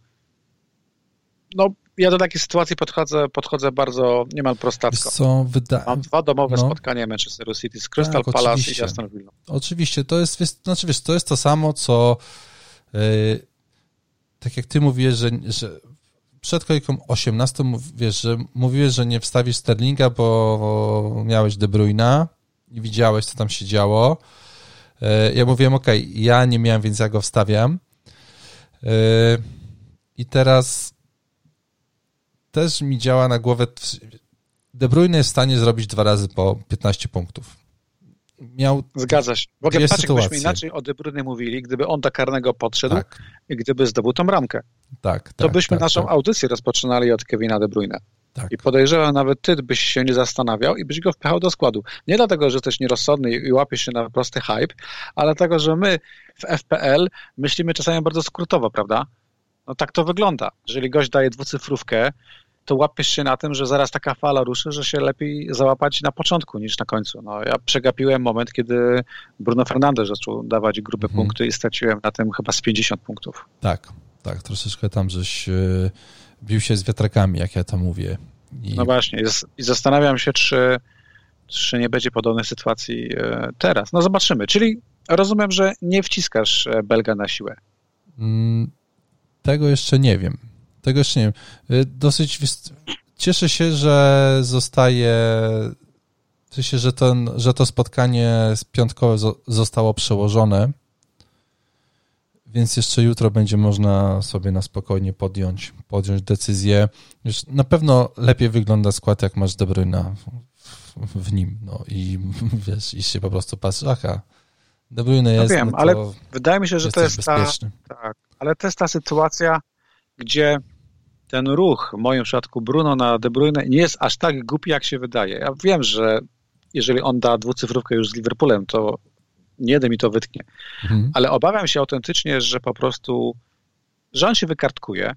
No, ja do takiej sytuacji podchodzę, podchodzę bardzo niemal prostacko. Co, wyda... Mam dwa domowe no. spotkania Manchesteru City z Crystal tak, Palace oczywiście. i Aston Villa. Oczywiście, to jest, znaczy wiesz, to jest to samo, co yy, tak jak ty mówiłeś, że, że przed kolejką 18 wiesz, że mówiłeś, że nie wstawisz Sterlinga, bo miałeś De Bruyna i widziałeś, co tam się działo. Yy, ja mówiłem, ok, ja nie miałem, więc ja go wstawiam. Yy, I teraz też mi działa na głowę. De Bruyne jest w stanie zrobić dwa razy po 15 punktów. Miał Zgadza się. W ogóle patrz, jakbyśmy inaczej o De Bruyne mówili, gdyby on do karnego podszedł tak. i gdyby zdobył tą ramkę. Tak, to tak, byśmy tak, naszą tak. audycję rozpoczynali od Kevina De Bruyne. Tak. I podejrzewam, nawet ty byś się nie zastanawiał i byś go wpychał do składu. Nie dlatego, że jesteś nierozsądny i łapiesz się na prosty hype, ale dlatego, że my w FPL myślimy czasami bardzo skrótowo, prawda? No tak to wygląda. Jeżeli gość daje dwucyfrówkę, to łapiesz się na tym, że zaraz taka fala ruszy, że się lepiej załapać na początku niż na końcu. No, ja przegapiłem moment, kiedy Bruno Fernandes zaczął dawać grube mhm. punkty i straciłem na tym chyba z 50 punktów. Tak, tak, troszeczkę tam żeś yy, bił się z wiatrakami, jak ja to mówię. I... No właśnie, i zastanawiam się, czy, czy nie będzie podobnej sytuacji yy, teraz. No zobaczymy. Czyli rozumiem, że nie wciskasz e, Belga na siłę. Mm, tego jeszcze nie wiem. Tego jeszcze nie wiem. Y, dosyć cieszę się, że zostaje w sensie, że, ten, że to spotkanie piątkowe zostało przełożone, więc jeszcze jutro będzie można sobie na spokojnie podjąć, podjąć decyzję. Już na pewno lepiej wygląda skład, jak masz De Bruyne w, w, nim, no i [LAUGHS] wiesz, i się po prostu patrzy, aha, De Bruyne no jest, no wiem, no ale wydaje mi się, że to jest ta, tak, ale to jest ta sytuacja, gdzie ten ruch, w moim przypadku Bruno na De Bruyne, nie jest aż tak głupi, jak się wydaje. Ja wiem, że jeżeli on da dwucyfrówkę już z Liverpoolem, to nie jeden mi to wytknie. Mhm. Ale obawiam się autentycznie, że po prostu, że on się wykartkuje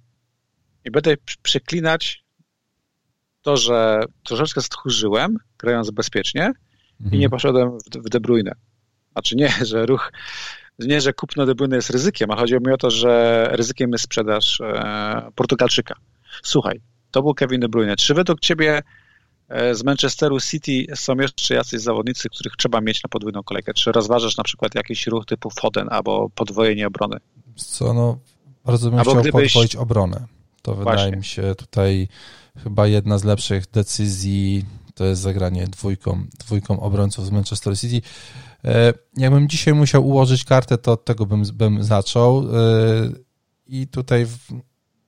i będę przeklinać to, że troszeczkę stchórzyłem, grając bezpiecznie mhm. i nie poszedłem w, w De Bruyne. Znaczy nie, że ruch nie, że kupno De Bruyne jest ryzykiem, a chodzi mi o to, że ryzykiem jest sprzedaż e, Portugalczyka. Słuchaj, to był Kevin De Bruyne. Czy według ciebie e, z Manchesteru City są jeszcze jacyś zawodnicy, których trzeba mieć na podwójną kolejkę? Czy rozważasz na przykład jakiś ruch typu Foden albo podwojenie obrony? Co, no, bardzo bym albo chciał gdybyś... podwoić obronę. To Właśnie. wydaje mi się tutaj chyba jedna z lepszych decyzji to jest zagranie dwójką, dwójką obrońców z Manchester City. E, jakbym dzisiaj musiał ułożyć kartę, to od tego bym, bym zaczął e, i tutaj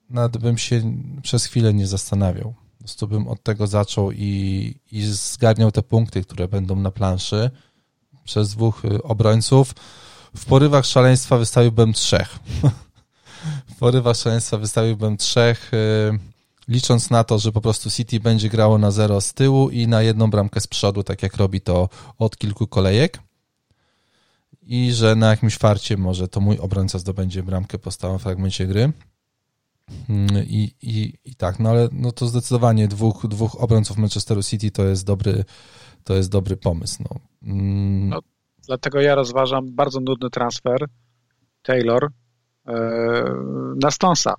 nawet bym się przez chwilę nie zastanawiał. Po prostu bym od tego zaczął i, i zgarniał te punkty, które będą na planszy przez dwóch e, obrońców. W porywach szaleństwa wystawiłbym trzech. [LAUGHS] w porywach szaleństwa wystawiłbym trzech, licząc na to, że po prostu City będzie grało na zero z tyłu i na jedną bramkę z przodu, tak jak robi to od kilku kolejek i że na jakimś farcie może to mój obrońca zdobędzie bramkę po stałym fragmencie gry. Mm, I, i, i tak, no ale no to zdecydowanie dwóch, dwóch obrońców Manchesteru City to jest dobry, to jest dobry pomysł. No. Mm. no dlatego ja rozważam bardzo nudny transfer Taylor yy, na Stonsa.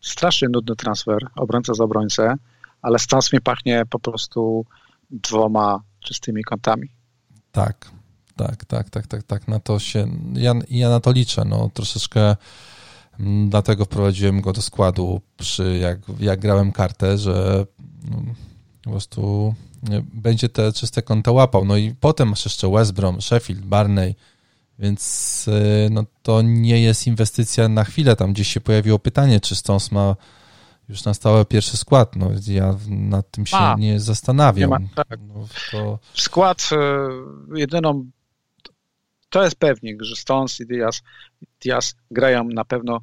Strasznie nudny transfer, obrońca za obrońcę, ale Stons mi pachnie po prostu dwoma czystymi kątami. Tak, tak, tak, tak, tak, tak. Na to się, ja, ja na to liczę. No, troszeczkę mm, dlatego wprowadziłem go do składu przy, jak, jak grałem kartę, że no, po prostu będzie te czyste konta łapał. No i potem masz jeszcze West Brom, Sheffield, Barney, więc y, no, to nie jest inwestycja na chwilę. Tam gdzieś się pojawiło pytanie, czy Stones ma już na stałe pierwszy skład. No, ja nad tym się ma. nie zastanawiam. Nie ma, tak. no, to... Skład y, jedyną to jest pewnik, że Stones i Diaz, Diaz grają na pewno.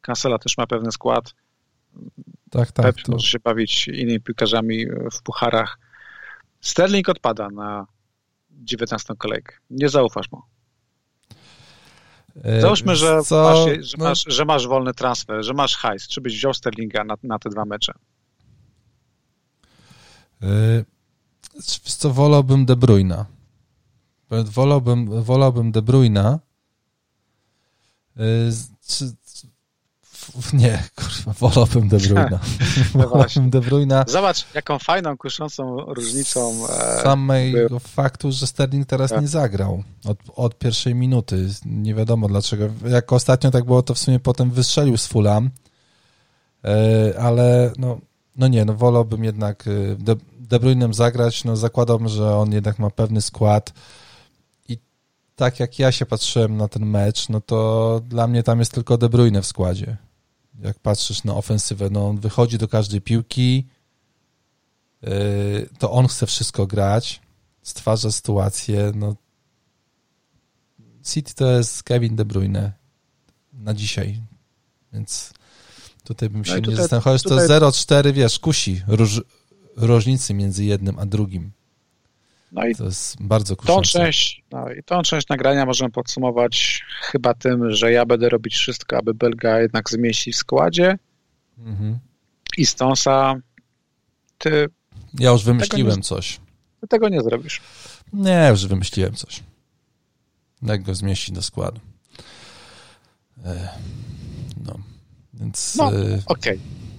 Cancela też ma pewny skład. Tak, tak. Pep to... może się bawić innymi piłkarzami w pucharach. Sterling odpada na 19 kolejkę. Nie zaufasz mu. E, Załóżmy, że, masz, że, no... masz, że masz wolny transfer, że masz hajs. Czy byś wziął Sterlinga na, na te dwa mecze? Yy, co, wolałbym De Bruyna. Wolałbym, wolałbym De Bruyna. Y, Nie, [LAUGHS] kurwa, wolałbym De Bruyna. [LAUGHS] No wolałbym De Bruyna. Zobacz, jaką fajną, kuszącą różnicą. E, samego był. faktu, że Sterling teraz tak. nie zagrał od, od pierwszej minuty. Nie wiadomo dlaczego. Jak ostatnio tak było, to w sumie potem wystrzelił z Fulham, e, ale no, no nie, no wolałbym jednak e, De, De Bruynem zagrać. No zakładam, że on jednak ma pewny skład tak jak ja się patrzyłem na ten mecz, no to dla mnie tam jest tylko De Bruyne w składzie. Jak patrzysz na ofensywę, no on wychodzi do każdej piłki, yy, to on chce wszystko grać, stwarza sytuację, no. City to jest Kevin De Bruyne na dzisiaj, więc tutaj bym się no tutaj, nie zastanawiał, chociaż tutaj... to 0-4, wiesz, kusi róż, różnicy między jednym a drugim. No i to jest bardzo kuszące. Tą część, no i tą część nagrania możemy podsumować chyba tym, że ja będę robić wszystko, aby Belga jednak zmieścić w składzie mhm. i Stonsa ty... Ja już wymyśliłem nie, coś. Ty tego nie zrobisz. Nie, już wymyśliłem coś. Jak go zmieścić do składu. E, no, więc... No, e, okej. Okay.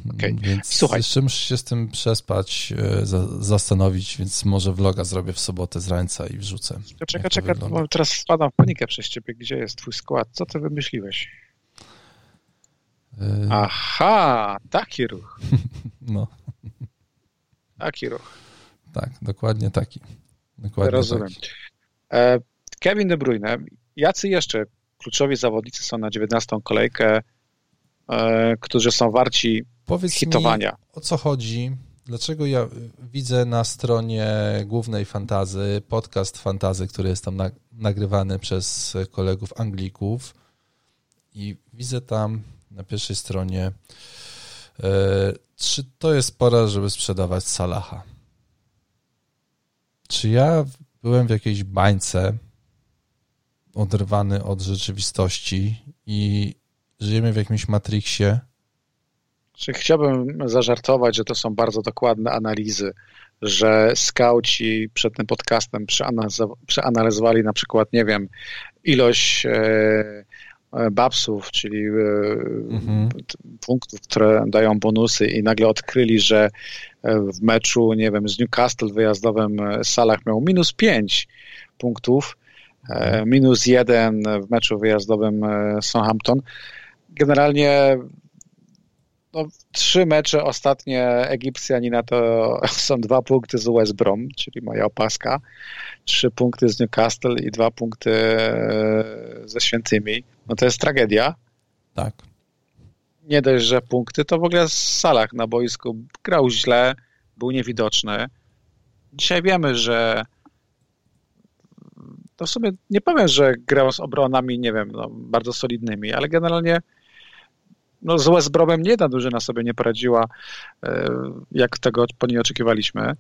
Okay. Więc Słuchaj. jeszcze muszę się z tym przespać, e, zastanowić, więc może vloga zrobię w sobotę z rańca i wrzucę. Czekaj, czekaj, bo teraz wpadam w panikę przez ciebie. Gdzie jest twój skład? Co ty wymyśliłeś? Y... Aha, taki ruch. [LAUGHS] no. Taki ruch. Tak, dokładnie taki. Dokładnie Rozumiem. Taki. E, Kevin De Bruyne. Jacy jeszcze kluczowi zawodnicy są na 19 kolejkę, e, którzy są warci Powiedz hitowania. Mi, o co chodzi? Dlaczego ja widzę na stronie głównej Fantazy podcast Fantazy, który jest tam na, nagrywany przez kolegów Anglików i widzę tam na pierwszej stronie, e, czy to jest pora, żeby sprzedawać Salaha? Czy ja byłem w jakiejś bańce oderwany od rzeczywistości i żyjemy w jakimś Matrixie, chciałbym zażartować, że to są bardzo dokładne analizy, że skauci przed tym podcastem przeanalizowali na przykład, nie wiem, ilość e, e, babsów, czyli e, mhm. punktów, które dają bonusy i nagle odkryli, że w meczu, nie wiem, z Newcastle wyjazdowym Salah miał minus 5 punktów, mhm. minus 1 w meczu wyjazdowym Southampton. Generalnie no, trzy mecze ostatnie Egipcjanina to [LAUGHS] są dwa punkty z West Brom, czyli moja opaska, trzy punkty z Newcastle i dwa punkty e, ze Świętymi. No to jest tragedia. Tak. Nie dość, że punkty, to w ogóle w salach na boisku grał źle, był niewidoczny. Dzisiaj wiemy, że to w sumie nie powiem, że grał z obronami, nie wiem, no, bardzo solidnymi, ale generalnie no z West Bromem nie da drużyna sobie nie poradziła, e, jak tego po niej oczekiwaliśmy,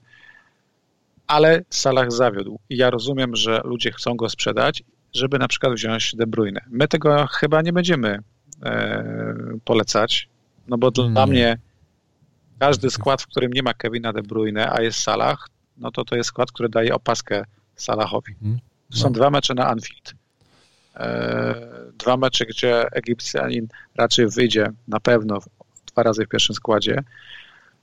ale Salah zawiódł i ja rozumiem, że ludzie chcą go sprzedać, żeby na przykład wziąć De Bruyne. My tego chyba nie będziemy e, polecać, no bo dla nie. mnie każdy skład, w którym nie ma Kevina De Bruyne, a jest Salah, no to to jest skład, który daje opaskę Salahowi. Mhm. Są no. dwa mecze na Anfield. E, dwa mecze, gdzie Egipcjanin raczej wyjdzie na pewno dwa razy w pierwszym składzie.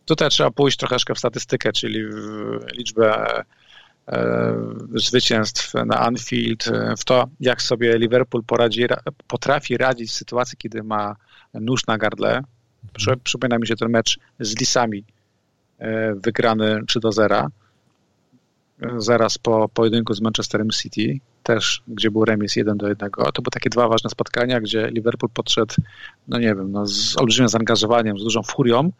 Tutaj trzeba pójść troszeczkę w statystykę, czyli w liczbę e, zwycięstw na Anfield, w to, jak sobie Liverpool poradzi, potrafi radzić w sytuacji, kiedy ma nóż na gardle. Przypomina mi się ten mecz z Lisami, e, wygrany 3 do 0, zaraz po pojedynku z Manchesterem City, też, gdzie był remis 1 do 1. To były takie dwa ważne spotkania, gdzie Liverpool podszedł, no nie wiem, no z olbrzymim zaangażowaniem, z dużą furią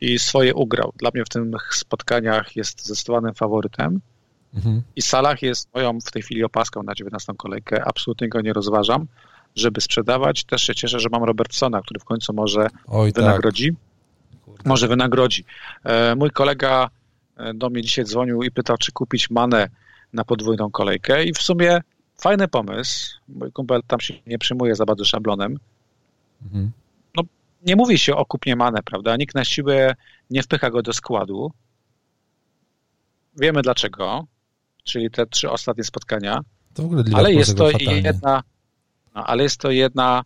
i swoje ugrał. Dla mnie w tych spotkaniach jest zdecydowanym faworytem. Mhm. I Salah jest moją w tej chwili opaską na 19 kolejkę. Absolutnie go nie rozważam, żeby sprzedawać. Też się cieszę, że mam Robertsona, który w końcu może Oj, tak. wynagrodzi. Tak. Może wynagrodzi. E, mój kolega e, do mnie dzisiaj dzwonił i pytał, czy kupić Manę na podwójną kolejkę i w sumie fajny pomysł. Mój kumpel tam się nie przyjmuje za bardzo szablonem. Mhm. No, nie mówi się o kupnie Mane, prawda? Nikt na siłę nie wpycha go do składu. Wiemy dlaczego, czyli te trzy ostatnie spotkania. Ale jest to jedna, no, ale jest to jedna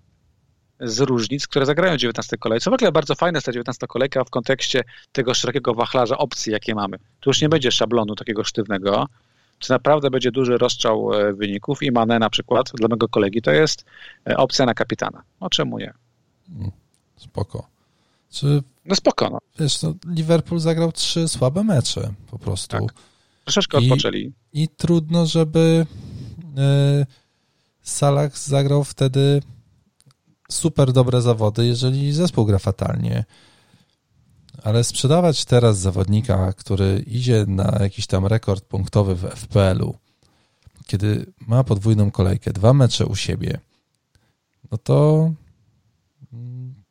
z różnic, które zagrają w 19 kolejce. W ogóle bardzo fajna jest ta 19 kolejka w kontekście tego szerokiego wachlarza opcji, jakie mamy. Tu już nie będzie szablonu takiego sztywnego, czy naprawdę będzie duży rozstrzał e, wyników i Mane na przykład dla mojego kolegi to jest e, opcja na kapitana. No czemu nie? Mm, spoko. Czy, no spoko. No. Wiesz, no, Liverpool zagrał trzy słabe mecze po prostu. Tak. Troszeczkę odpoczęli. I, i trudno, żeby yy, Salah zagrał wtedy super dobre zawody, jeżeli zespół gra fatalnie. Ale sprzedawać teraz zawodnika, który idzie na jakiś tam rekord punktowy w FPL-u, kiedy ma podwójną kolejkę, dwa mecze u siebie, no to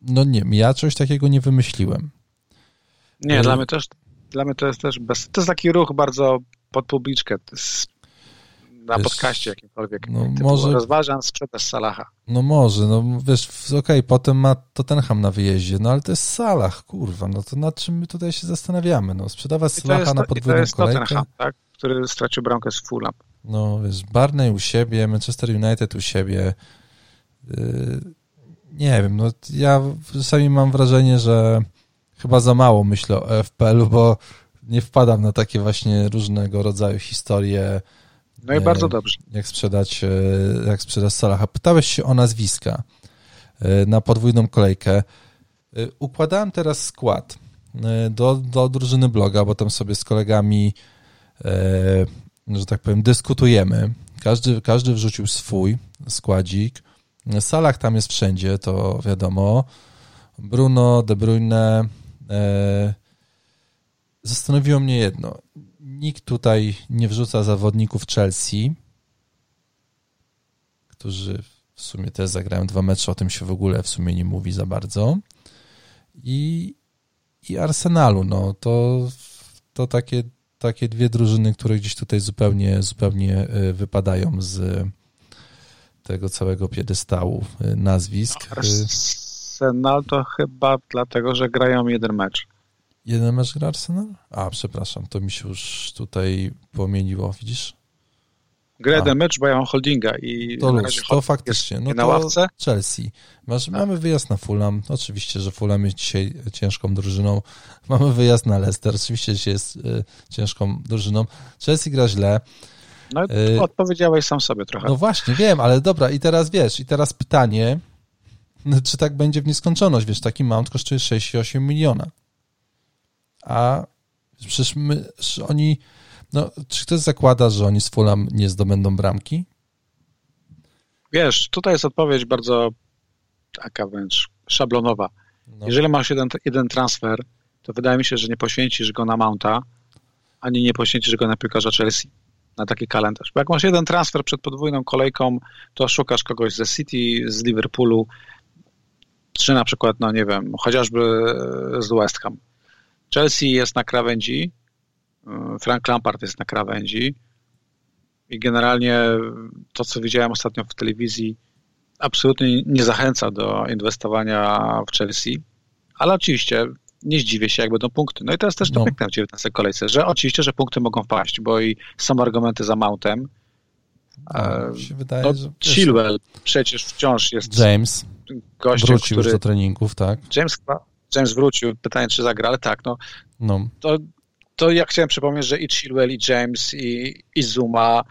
no nie, ja coś takiego nie wymyśliłem. Nie, dla mnie też dla mnie to jest też bez... To jest taki ruch bardzo pod publiczkę na podcaście jakimkolwiek. No, może... Rozważam sprzedaż Salaha. No może, no wiesz, okej, okay, potem ma Tottenham na wyjeździe, no ale to jest Salah, kurwa, no to nad czym my tutaj się zastanawiamy, no sprzedawać Salaha na podwójną to kolejkę. Tottenham, tak, który stracił bramkę z Fulham. No wiesz, Barney u siebie, Manchester United u siebie, yy, nie wiem, no ja czasami mam wrażenie, że chyba za mało myślę o FPL-u, bo nie wpadam na takie właśnie różnego rodzaju historie, no i bardzo dobrze. Jak sprzedać, e, jak sprzedać Salaha. Pytałeś się o nazwiska e, na podwójną kolejkę. E, układałem teraz skład do, do drużyny bloga, bo tam sobie z kolegami, że tak powiem, dyskutujemy. Każdy, każdy wrzucił swój składzik. Salah tam jest wszędzie, to wiadomo. Bruno, De Bruyne. Zastanowiło mnie jedno nikt tutaj nie wrzuca zawodników Chelsea, którzy w sumie też zagrają dwa mecze, o tym się w ogóle w sumie nie mówi za bardzo. I, i Arsenalu, no to, to takie, takie dwie drużyny, które gdzieś tutaj zupełnie, zupełnie e, wypadają z tego całego piedestału e, nazwisk. Arsenal to chyba dlatego, że grają jeden mecz. Jeden mecz gra Arsenal? A, przepraszam, to mi się już tutaj pomieniło, widzisz? Gra jeden mecz, bo ja mam holdinga i to, luz, to faktycznie. No na ławce? Chelsea. Masz, mamy wyjazd na Fulham. Oczywiście, że Fulham jest dzisiaj ciężką drużyną. [LAUGHS] Mamy wyjazd na Leicester. Oczywiście, że jest y, ciężką drużyną. Chelsea gra źle. No, y, odpowiedziałeś sam sobie trochę. No właśnie, wiem, ale dobra, i teraz wiesz, i teraz pytanie, czy tak będzie w nieskończoność, wiesz, taki mount kosztuje 6,8 miliona a przecież my, oni, no, czy ktoś zakłada, że oni z Fulham nie zdobędą bramki? Wiesz, tutaj jest odpowiedź bardzo taka wręcz szablonowa. No. Jeżeli masz jeden, jeden transfer, to wydaje mi się, że nie poświęcisz go na Mounta, ani nie poświęcisz go na piłkarza Chelsea, na taki kalendarz. Bo jak masz jeden transfer przed podwójną kolejką, to szukasz kogoś ze City, z Liverpoolu, czy na przykład, no nie wiem, chociażby z West Ham. Chelsea jest na krawędzi, e, Frank Lampard jest na krawędzi i generalnie to, co widziałem ostatnio w telewizji, absolutnie nie zachęca do inwestowania w Chelsea, ale oczywiście nie zdziwię się, jak będą punkty. No i to jest też no. piękne w 19 kolejce, że oczywiście, że punkty mogą wpaść, bo i są argumenty za Mountem. No, się wydaje, no, że... Chilwell przecież wciąż jest James gościem, wrócił który... już do treningów, tak? James James wrócił, pytanie czy zagra, ale tak, no, no. To, to ja chciałem przypomnieć, że i Chilwell, i James, i, i Zuma,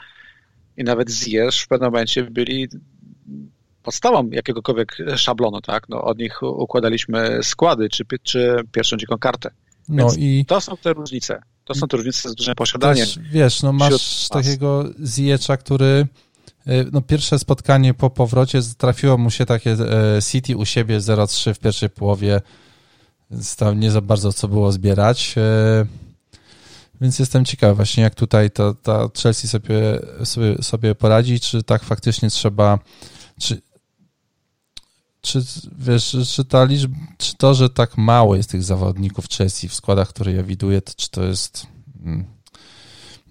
i nawet Ziyech w pewnym momencie byli podstawą jakiegokolwiek szablonu, tak? No, od nich układaliśmy składy, czy, czy pierwszą dziką kartę. No Więc i... To są te różnice. To są te różnice z dużym posiadaniem. Też, wiesz, no masz takiego Ziyech'a, który y, no pierwsze spotkanie po powrocie trafiło mu się takie y, City u siebie 0-3 w pierwszej połowie więc tam nie za bardzo co było zbierać. E, więc jestem ciekawy właśnie, jak tutaj ta, ta Chelsea sobie, sobie, sobie poradzi, czy tak faktycznie trzeba, czy, czy wiesz, czy ta liczba, czy to, że tak mało jest tych zawodników Chelsea w składach, które ja widuję, to, czy to jest hmm,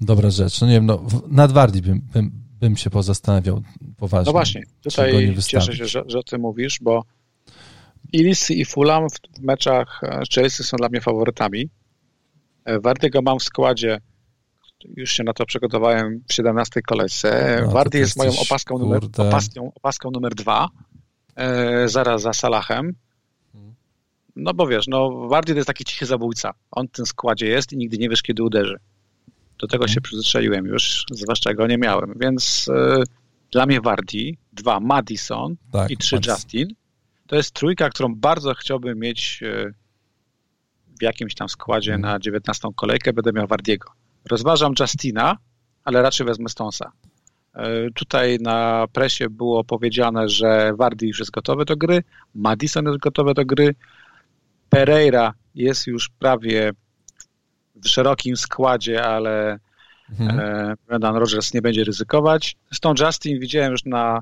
dobra rzecz. No nie wiem, no, nad bym, bym, bym się pozastanawiał poważnie. No właśnie, tutaj cieszę się, że, że ty mówisz, bo i Leeds i Fulham w meczach e, Chelsea są dla mnie faworytami. E, Wardy go mam w składzie, już się na to przygotowałem w 17 kolejce. No, Wardy jest moją opaską numer, opaską, opaską numer dwa. e, zaraz za Salahem. No bo wiesz, no Wardy to jest taki cichy zabójca. On w tym składzie jest i nigdy nie wiesz, kiedy uderzy. Do tego się przyzwyczaiłem już, zwłaszcza go nie miałem. Więc e, dla mnie Wardy, dwa Madison tak, i trzy Madison. Justin, to jest trójka, którą bardzo chciałbym mieć e, w jakimś tam składzie na 19 kolejkę. Będę miał Wardiego. Rozważam Justina, ale raczej wezmę Stonesa. E, tutaj na presie było powiedziane, że Wardy już jest gotowy do gry, Madison jest gotowy do gry, Pereira jest już prawie w szerokim składzie, ale mhm. e, Brendan Rodgers nie będzie ryzykować. Zresztą Justin widziałem już na,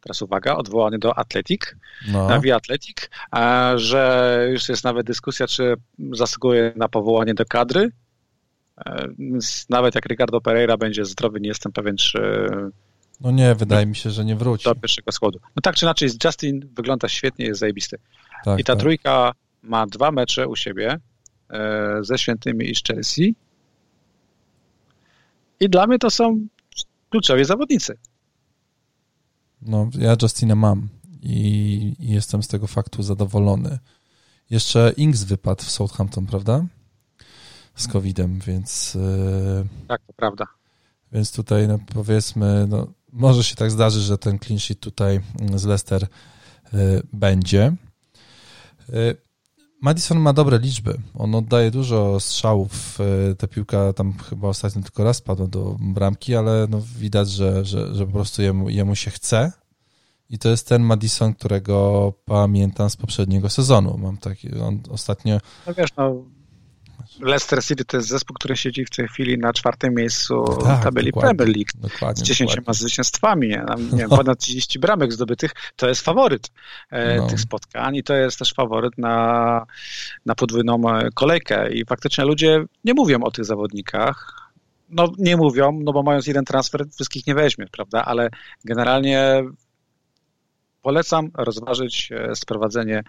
teraz uwaga, odwołany do Athletic, no. na Via Athletic, że już jest nawet dyskusja, czy zasługuje na powołanie do kadry. E, więc nawet jak Ricardo Pereira będzie zdrowy, nie jestem pewien, czy. No nie, wydaje mi się, że nie wróci. Do pierwszego składu. No tak czy inaczej, Justin wygląda świetnie, jest zajebisty. Tak, I ta tak. trójka ma dwa mecze u siebie e, ze Świętymi i z Chelsea. I dla mnie to są kluczowi zawodnicy. No, ja Justina mam i, i jestem z tego faktu zadowolony. Jeszcze Ings wypadł w Southampton, prawda? z COVID-em, więc. E, tak, to prawda. Więc tutaj, no, powiedzmy, no, może się tak zdarzy, że ten clean sheet tutaj z Leicester e, będzie. E, Madison ma dobre liczby. On oddaje dużo strzałów. Ta piłka tam chyba ostatnio tylko raz padła do bramki, ale no widać, że, że, że po prostu jemu, jemu się chce. I to jest ten Madison, którego pamiętam z poprzedniego sezonu. Mam taki, on ostatnio. No wiesz, no Leicester City to jest zespół, który siedzi w tej chwili na czwartym miejscu no tak, tabeli Premier League z 10 dokładnie. zwycięstwami, nie? nie no. [LAUGHS] ponad 30 bramek zdobytych, to jest faworyt e, no. tych spotkań i to jest też faworyt na, na podwójną e, kolejkę i faktycznie ludzie nie mówią o tych zawodnikach, no nie mówią, no bo mając jeden transfer wszystkich nie weźmie, prawda, ale generalnie polecam rozważyć e, sprowadzenie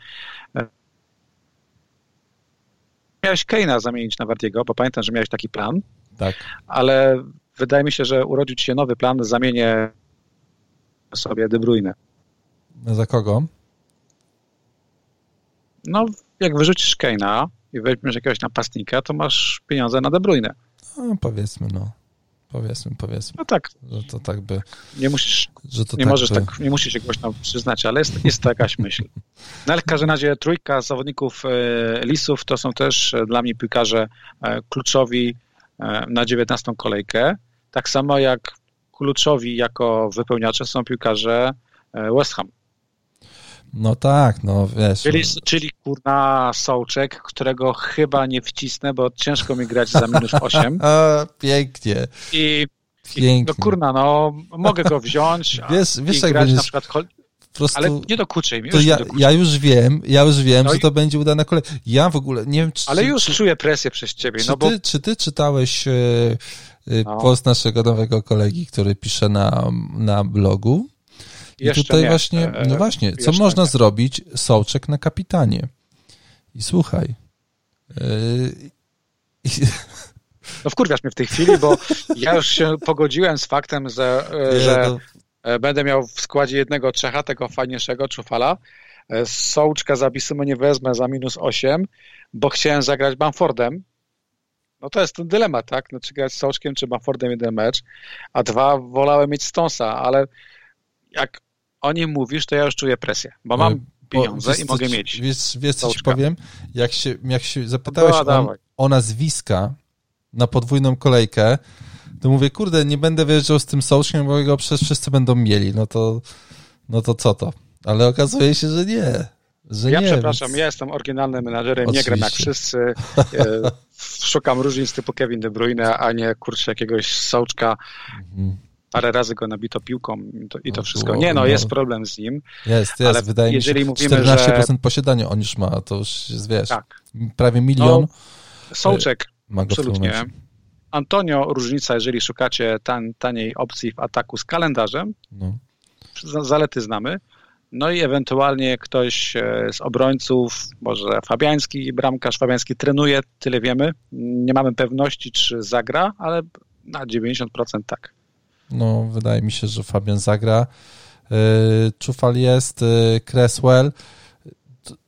miałeś Keina zamienić na Wardiego, bo pamiętam, że miałeś taki plan. Tak. Ale wydaje mi się, że urodził ci się nowy plan, zamienię sobie De Bruyne. Za kogo? No, jak wyrzucisz Keina i weźmiesz jakiegoś napastnika, to masz pieniądze na De Bruyne. No, powiedzmy, no. Powiedzmy, powiedzmy. No tak. Że to tak by... Nie musisz, że to nie tak możesz by... tak, nie musisz się głośno przyznać, ale jest, jest to jakaś myśl. No ale w każdym razie trójka zawodników e, Lisów to są też e, dla mnie piłkarze e, kluczowi na 19 kolejkę. Tak samo jak kluczowi jako wypełniacze są piłkarze West Ham. No tak, no wiesz. Czyli, czyli kurna Sołczek, którego chyba nie wcisnę, bo ciężko mi grać za minus 8. [LAUGHS] pięknie. I, pięknie. I, no kurna, no mogę go wziąć wiesz, [LAUGHS] wiesz, i jak grać będziesz... na przykład Prostu, ale nie dokuczaj mi. To ja, ja, już wiem, ja już wiem, no że to będzie udana kolej. Ja w ogóle nie wiem, czy... Ale już czy, czuję presję przez ciebie, czy no bo... Ty, czy ty czytałeś e, e, no. post naszego nowego kolegi, który pisze na, na blogu? I Jeszcze tutaj nie. właśnie, e, no właśnie, co można nie. zrobić? Sołczek na kapitanie. I słuchaj. Yy... No wkurwiasz mnie w tej chwili, bo ja już się pogodziłem z faktem, że, że no. będę miał w składzie jednego Czecha, tego fajniejszego, Czufala. Sołczka za Bisymę nie wezmę za minus 8, bo chciałem zagrać Bamfordem. No to jest ten dylemat, tak? No, czy grać z Sołczkiem, czy Bamfordem jeden mecz, a dwa wolałem mieć Stonsa, ale jak o nim mówisz, to ja już czuję presję, bo mam pieniądze i mogę mieć. Wiesz, wiesz co ci powiem? Jak się, jak się zapytałeś no, o, o nazwiska na podwójną kolejkę, to mówię, kurde, nie będę wyjeżdżał z tym sołczkiem, bo go przecież wszyscy będą mieli. No to, no to co to? Ale okazuje się, że nie. Że ja nie, przepraszam, więc... ja jestem oryginalnym menadżerem, Oczywiście. nie gram jak wszyscy. E, [LAUGHS] szukam różnic typu Kevin De Bruyne, a nie kurczę jakiegoś sołczka. Mhm parę razy go nabito piłką i to, i to wszystko. Nie, no jest problem z nim. Jest, jest. Ale Wydaje jeżeli mi się, mówimy, 14% że... posiadania on już ma, to już jest, wiesz, tak. prawie milion. No, Sołczek, ma absolutnie. Antonio, różnica, jeżeli szukacie tan, taniej opcji w ataku z kalendarzem, no. zalety znamy. No i ewentualnie ktoś e, z obrońców, może Fabiański, bramkarz Fabiański trenuje, tyle wiemy. Nie mamy pewności, czy zagra, ale na 90% tak. No, wydaje mi się, że Fabian zagra. Czufal jest, Cresswell.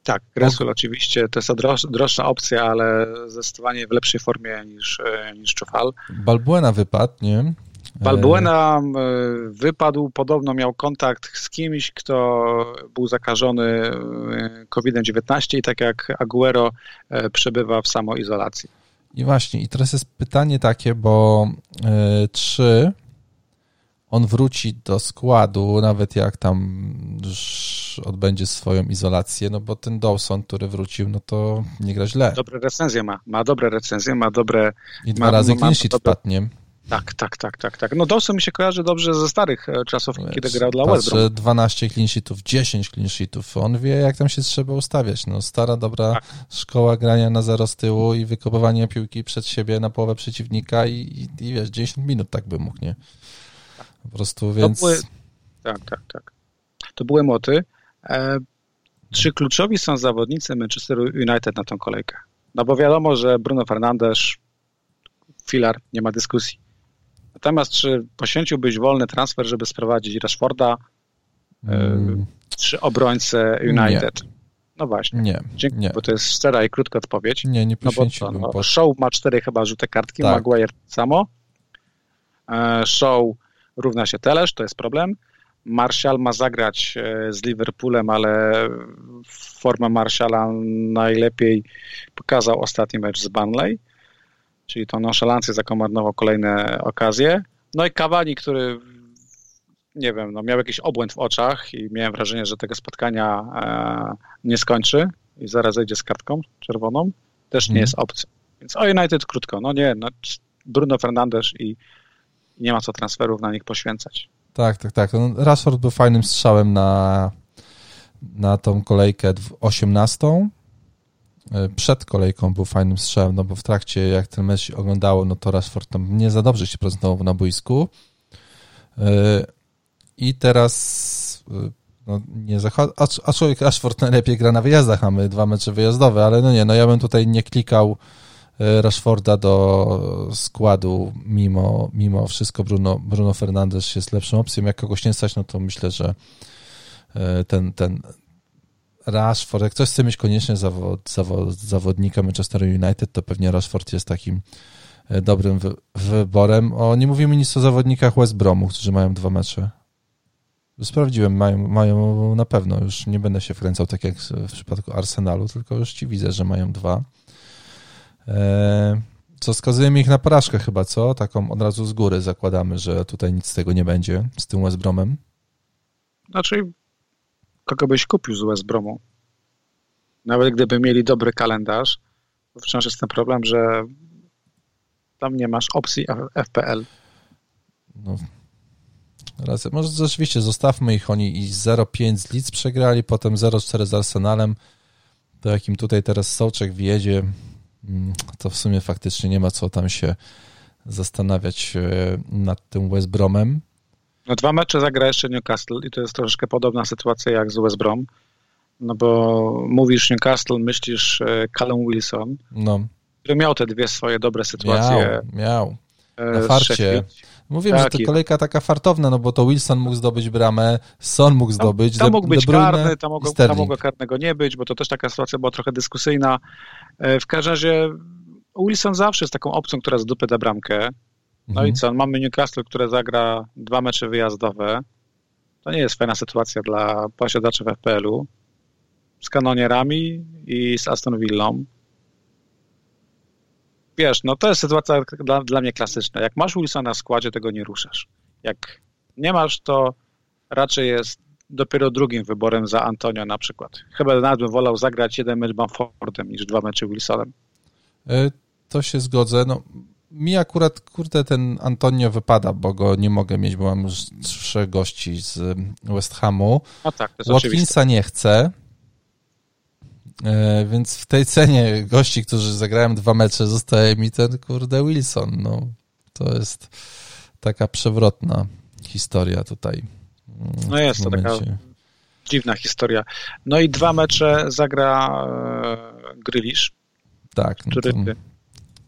Tak, Cresswell oczywiście to jest droższa, opcja, ale zdecydowanie w lepszej formie niż, niż Czufal. Balbuena wypadł, nie? Balbuena wypadł, podobno miał kontakt z kimś, kto był zakażony COVID-19 i tak jak Aguero przebywa w samoizolacji. I właśnie, i teraz jest pytanie takie, bo y, czy on wróci do składu, nawet jak tam już odbędzie swoją izolację, no bo ten Dawson, który wrócił, no to nie gra źle. Dobre recenzje ma, ma dobre recenzje, ma dobre... I dwa ma, razy clean sheet dobre... wpadnie. Tak, tak, tak, tak, tak. No Dawson mi się kojarzy dobrze ze starych e, czasów, Wiesz, kiedy grał dla West Brom. 12 clean sheetów, 10 clean sheetów. On wie, jak tam się trzeba ustawiać. No, stara, dobra tak. szkoła grania na zero z tyłu i wykopywanie piłki przed siebie na połowę przeciwnika i, i, i wiesz, 10 minut tak by mógł, nie? Po prostu, więc... Były... Tak, tak, tak. To były moty. E, czy kluczowi są zawodnicy Manchester United na tą kolejkę? No bo wiadomo, że Bruno Fernandes, filar, nie ma dyskusji. Natomiast czy poświęciłbyś wolny transfer, żeby sprowadzić Rashforda czy obrońcę United? Nie. No właśnie. Nie, Dziękuję, nie. bo to jest szczera i krótka odpowiedź. Nie, nie poświęciłbym. No bo no, Show ma cztery chyba żółte kartki, tak. Maguire samo. E, Show równa się Telesz, to jest problem. Martial ma zagrać e, z Liverpoolem, ale formę Martiala najlepiej pokazał ostatni mecz z Burnley czyli tą nonszalancję zakomarnował kolejne okazje. No i Cavani, który nie wiem, no miał jakiś obłęd w oczach i miałem wrażenie, że tego spotkania e, nie skończy i zaraz zejdzie z kartką czerwoną, też nie mm. jest opcja. Więc o United krótko, no nie, no Bruno Fernandes i, nie ma co transferów na nich poświęcać. Tak, tak, tak. No, Rashford był fajnym strzałem na, na tą kolejkę 18 E, przed kolejką był fajnym strzałem, no bo w trakcie, jak ten mecz się oglądało, no to Rashford tam nie za dobrze się prezentował na boisku. E, I teraz e, no nie zachodzi, a człowiek Rashford najlepiej gra na wyjazdach, a my dwa mecze wyjazdowe, ale no nie, no ja bym tutaj nie klikał Rashforda do składu mimo, mimo wszystko Bruno, Bruno Fernandes jest lepszą opcją. Jak kogoś nie stać, no to myślę, że ten, ten Rashford, jak ktoś chce mieć koniecznie zawod, zawod, zawodnika Manchester United, to pewnie Rashford jest takim e, dobrym wy, wyborem. O, nie mówimy nic o zawodnikach West Bromu, którzy mają dwa mecze. Sprawdziłem, mają, mają na pewno, już nie będę się wkręcał tak jak w przypadku Arsenalu, tylko już ci widzę, że mają dwa. E, co wskazujemy ich na porażkę chyba, co? Taką od razu z góry zakładamy, że tutaj nic z tego nie będzie z tym West Bromem. Znaczy kogo byś kupił z West Bromu. Nawet gdyby mieli dobry kalendarz, wciąż jest ten problem, że tam nie masz opcji FPL. No. Raz, może rzeczywiście zostawmy ich, oni i 0-5 z Leeds przegrali, potem 0-4 z Arsenalem, to jakim tutaj teraz Sołczek wjedzie, to w sumie faktycznie nie ma co tam się zastanawiać e, nad tym West Bromem. No dwa mecze zagra jeszcze Newcastle i to jest troszeczkę podobna sytuacja jak z West Brom. No bo mówisz Newcastle, myślisz e, Callum Wilson, no. który miał te dwie swoje dobre sytuacje. Miał, miał. E, Na farcie. Mówiłem, tak, że to kolejka taka fartowna, no bo to Wilson mógł zdobyć bramę, Son mógł zdobyć, Tam, tam mógł być Bruyne karny, tam mogło, tam mogło karnego nie być, bo to też taka sytuacja była trochę dyskusyjna. E, w każdym razie Wilson zawsze jest taką opcją, która z dupy da bramkę. No mhm. i co? Mamy Newcastle, które zagra dwa mecze wyjazdowe. To nie jest fajna sytuacja dla posiadaczy w FPL-u. Z kanonierami i z Aston Villą. Wiesz, no to jest sytuacja dla, dla mnie klasyczna. Jak masz Wilsona w składzie, tego nie ruszasz. Jak nie masz, to raczej jest dopiero drugim wyborem za Antonio na przykład. Chyba nawet bym wolał zagrać jeden mecz Bamfordem niż dwa mecze Wilsonem. E, to się zgodzę. No, mi akurat, kurde, ten Antonio wypada, bo go nie mogę mieć, bo mam już trzech gości z West Hamu. No tak, Watkinsa oczywiste. nie chcę, więc w tej cenie gości, którzy zagrałem dwa mecze, zostaje mi ten, kurde, Wilson. No, to jest taka przewrotna historia tutaj. No jest to taka dziwna historia. No i dwa mecze zagra e, Grylisz, tak, który... No to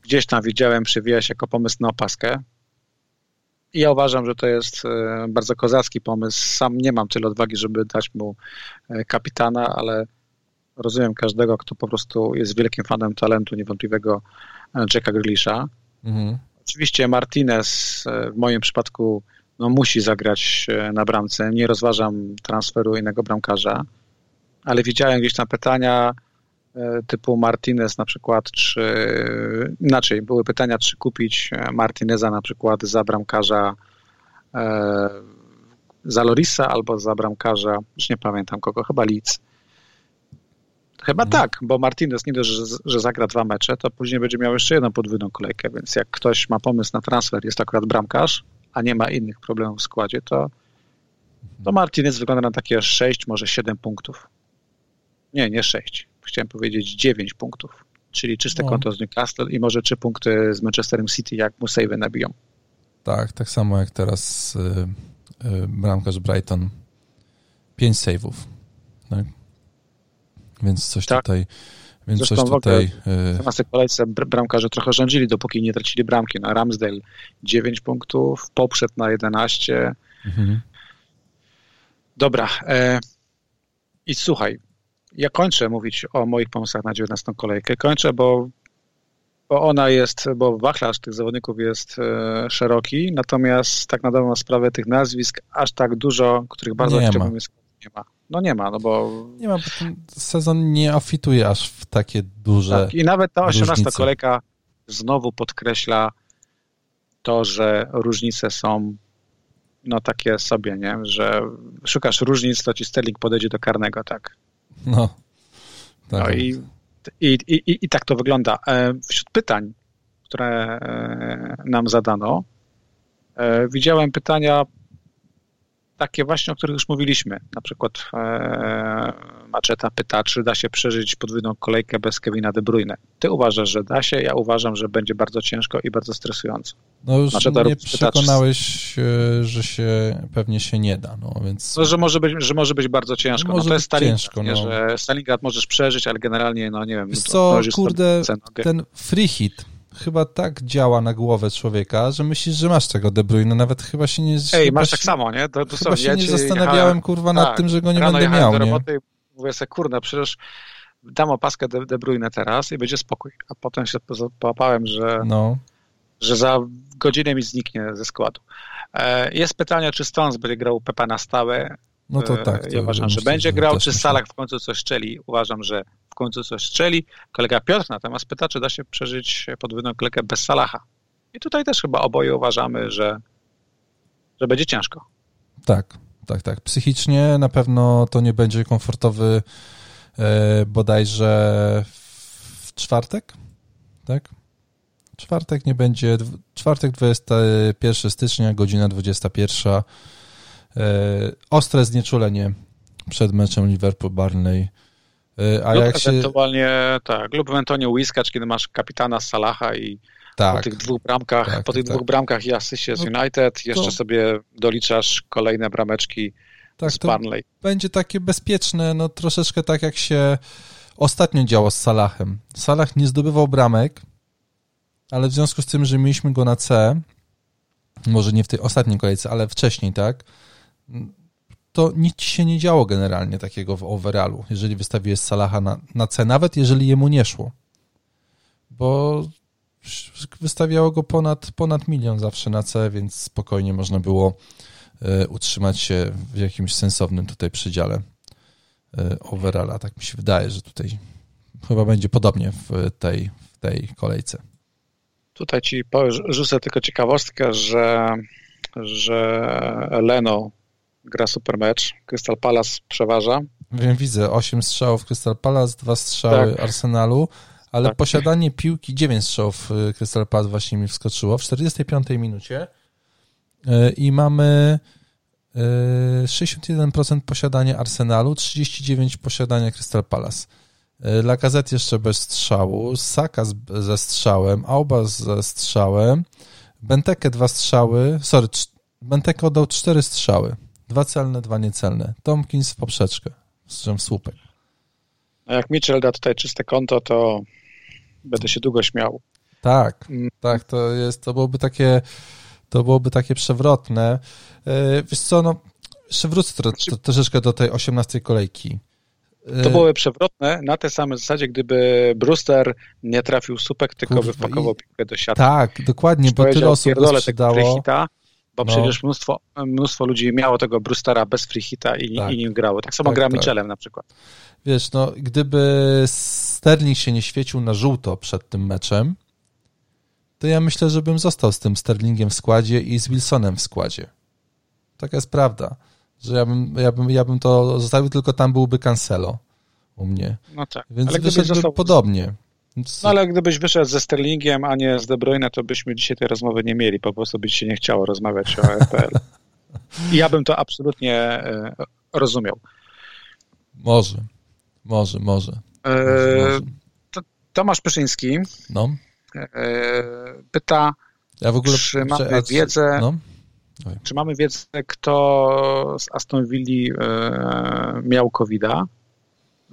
gdzieś tam widziałem, przewija się jako pomysł na opaskę. ja uważam, że to jest bardzo kozacki pomysł. Sam nie mam tyle odwagi, żeby dać mu kapitana, ale rozumiem każdego, kto po prostu jest wielkim fanem talentu niewątpliwego Jacka Grealisha. Mhm. Oczywiście Martinez w moim przypadku no, musi zagrać na bramce. Nie rozważam transferu innego bramkarza, ale widziałem gdzieś tam pytania e, typu Martinez na przykład, czy inaczej, były pytania, czy kupić Martineza na przykład za bramkarza e, za Lorisa albo za bramkarza, już nie pamiętam kogo, chyba Leeds. Chyba mhm. tak, bo Martinez nie dość, że, że zagra dwa mecze, to później będzie miał jeszcze jedną podwójną kolejkę, więc jak ktoś ma pomysł na transfer, jest akurat bramkarz, a nie ma innych problemów w składzie, to, to Martinez wygląda na takie 6, może 7 punktów. Nie, nie 6. Chciałem powiedzieć 9 punktów. Czyli czyste no. konto z Newcastle i może 3 punkty z Manchesterem City, jak mu save nabiją. Tak, tak samo jak teraz y, y, bramkarz Brighton. 5 save'ów. Tak? Więc coś tak. tutaj więc Zresztą coś tutaj... W następnej kolejce bramkarze trochę rządzili, dopóki nie tracili bramki. Na Ramsdale 9 punktów, poprzed na 11. Mhm. Dobra. E, I słuchaj, ja kończę mówić o moich pomysłach na 19 kolejkę. Kończę, bo, bo ona jest, bo wachlarz tych zawodników jest e, szeroki, natomiast tak na dobrą sprawę tych nazwisk aż tak dużo, których bardzo nie chciałbym jest, nie ma. No nie ma, no bo... Nie ma, bo sezon nie afituje aż w takie duże tak, I nawet ta 18 różnice. kolejka znowu podkreśla to, że różnice są no takie sobie, nie? Że szukasz różnic, to ci Sterling podejdzie do karnego, tak? No. Tak. No i, i, i, i tak to wygląda. E, wśród pytań, które e, nam zadano, e, widziałem pytania takie właśnie, o których już mówiliśmy. Na przykład e, Maczeta pyta, czy da się przeżyć podwójną kolejkę bez Kevina De Bruyne. Ty uważasz, że da się, ja uważam, że będzie bardzo ciężko i bardzo stresująco. No już Maczeta mnie przekonałeś, pyta, czy... że się pewnie się nie da, no więc... No, że może być, że może być bardzo ciężko. No, może no, to jest Stalingrad, ciężko, no. że Stalingrad możesz przeżyć, ale generalnie, no nie wiem... Wiesz co, kurde, ten free hit chyba tak działa na głowę człowieka, że myślisz, że masz tego De Bruyne, nawet chyba się nie... Ej, masz tak samo, nie? To, to chyba się ja nie zastanawiałem, jechałem, kurwa, nad tak, tym, że go nie będę miał, do roboty, nie? Mówię sobie, kurde, przecież dam opaskę De, De Bruyne teraz i będzie spokój. A potem się połapałem, że, no. że za godzinę mi zniknie ze składu. E, jest pytanie, czy Stones będzie grał Pepa na stałe. No to tak. To ja uważam, że będzie grał, czy Salak w końcu coś strzeli. Uważam, że w końcu coś strzeli. Kolega Piotr natomiast pyta, czy da się przeżyć podwójną klekę bez Salaha. I tutaj też chyba oboje uważamy, że, że będzie ciężko. Tak, tak, tak. Psychicznie na pewno to nie będzie komfortowy e, bodajże w czwartek, tak? Czwartek nie będzie, czwartek 21 stycznia, godzina 21. E, ostre znieczulenie przed meczem Liverpool-Barney Y, a lub jak ewentualnie, się... tak, lub ewentualnie łyskacz, kiedy masz kapitana Salaha i tak, po tych dwóch bramkach, tak, po tych tak. dwóch bramkach i asyście z no, United, jeszcze to... sobie doliczasz kolejne brameczki tak, z Burnley. będzie takie bezpieczne, no troszeczkę tak jak się ostatnio działo z Salahem. Salah nie zdobywał bramek, ale w związku z tym, że mieliśmy go na C, może nie w tej ostatniej kolejce, ale wcześniej, tak, to nic się nie działo generalnie takiego w overallu, jeżeli wystawiłeś Salaha na, na C, nawet jeżeli jemu nie szło. Bo wystawiało go ponad, ponad milion zawsze na C, więc spokojnie można było e, utrzymać się w jakimś sensownym tutaj przedziale e, overalla. Tak mi się wydaje, że tutaj chyba będzie podobnie w tej, w tej kolejce. Tutaj ci rzucę tylko ciekawostkę, że, że Leno gra super mecz. Crystal Palace przeważa. Wiem, widzę. 8 strzałów Crystal Palace, 2 strzały tak. Arsenalu, ale tak. posiadanie piłki, 9 strzałów y, Crystal Palace właśnie mi wskoczyło w 45 minucie y, i mamy 61% y, posiadania Arsenalu, 39% posiadania Crystal Palace. Lacazette jeszcze bez strzału, Saka ze strzałem, Auba ze strzałem, Benteke dwa strzały, sorry, Benteke oddał cztery strzały. Dwa celne, dwa niecelne. Tomkins w poprzeczkę, z słupek. A jak Mitchell da tutaj czyste konto, to będę się długo śmiał. Tak, mm. tak, to jest, to byłoby takie to byłoby takie przewrotne. E, wiesz co, no, jeszcze wrócę tro, to, troszeczkę do tej 18 kolejki. E, to byłoby przewrotne na tej samej zasadzie, gdyby Brewster nie trafił supek, tylko Kurwa, wypakował piłkę do siatki. Tak, dokładnie, bo tyle osób go sprzedało. Hita, bo no. przecież mnóstwo, mnóstwo ludzi miało tego Brewstera bez free hita i, tak. i nim grało. Tak samo tak, gra tak. Michelem na przykład. Wiesz, no, gdyby Sterling się nie świecił na żółto przed tym meczem, to ja myślę, że bym został z tym Sterlingiem w składzie i z Wilsonem w składzie. Taka jest prawda, że ja bym, ja bym, ja bym to zostawił, tylko tam byłby Cancelo u mnie. No tak. Więc ale wyszedłby został... podobnie. No ale gdybyś wyszedł ze Sterlingiem, a nie z De Bruyne, to byśmy dzisiaj tej rozmowy nie mieli, po prostu by się nie chciało rozmawiać o FPL. I ja bym to absolutnie e, rozumiał. Może, może, może. E, może, Tomasz Pyszyński no. E, pyta, ja w ogóle, czy mamy czy, wiedzę, no. czy mamy wiedzę, kto z Aston Villa e, miał covid -a.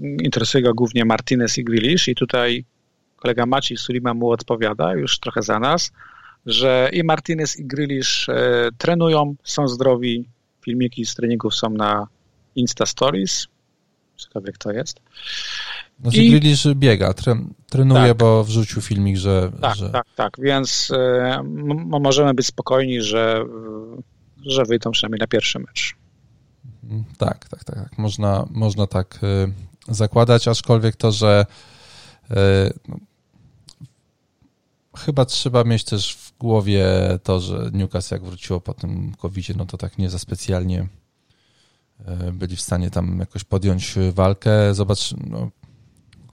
Interesuje go głównie Martinez i Grealish i tutaj kolega Maciej Sulima mu odpowiada, już trochę za nas, że i Martinez i Grealish e, trenują, są zdrowi, filmiki z treningów są na Insta Stories, cokolwiek to jest. Znaczy I... Grealish biega, trenuje, tak. bo wrzucił filmik, że... Tak, że... tak, tak, więc y, możemy być spokojni, że, że wyjdą przynajmniej na pierwszy mecz. Mhm, tak, tak, tak, tak. Można, można tak y, zakładać, aczkolwiek to, że no, chyba trzeba mieć też w głowie to, że Newcastle jak wróciło po tym covid no to tak nie za specjalnie byli w stanie tam jakoś podjąć walkę. Zobacz, no,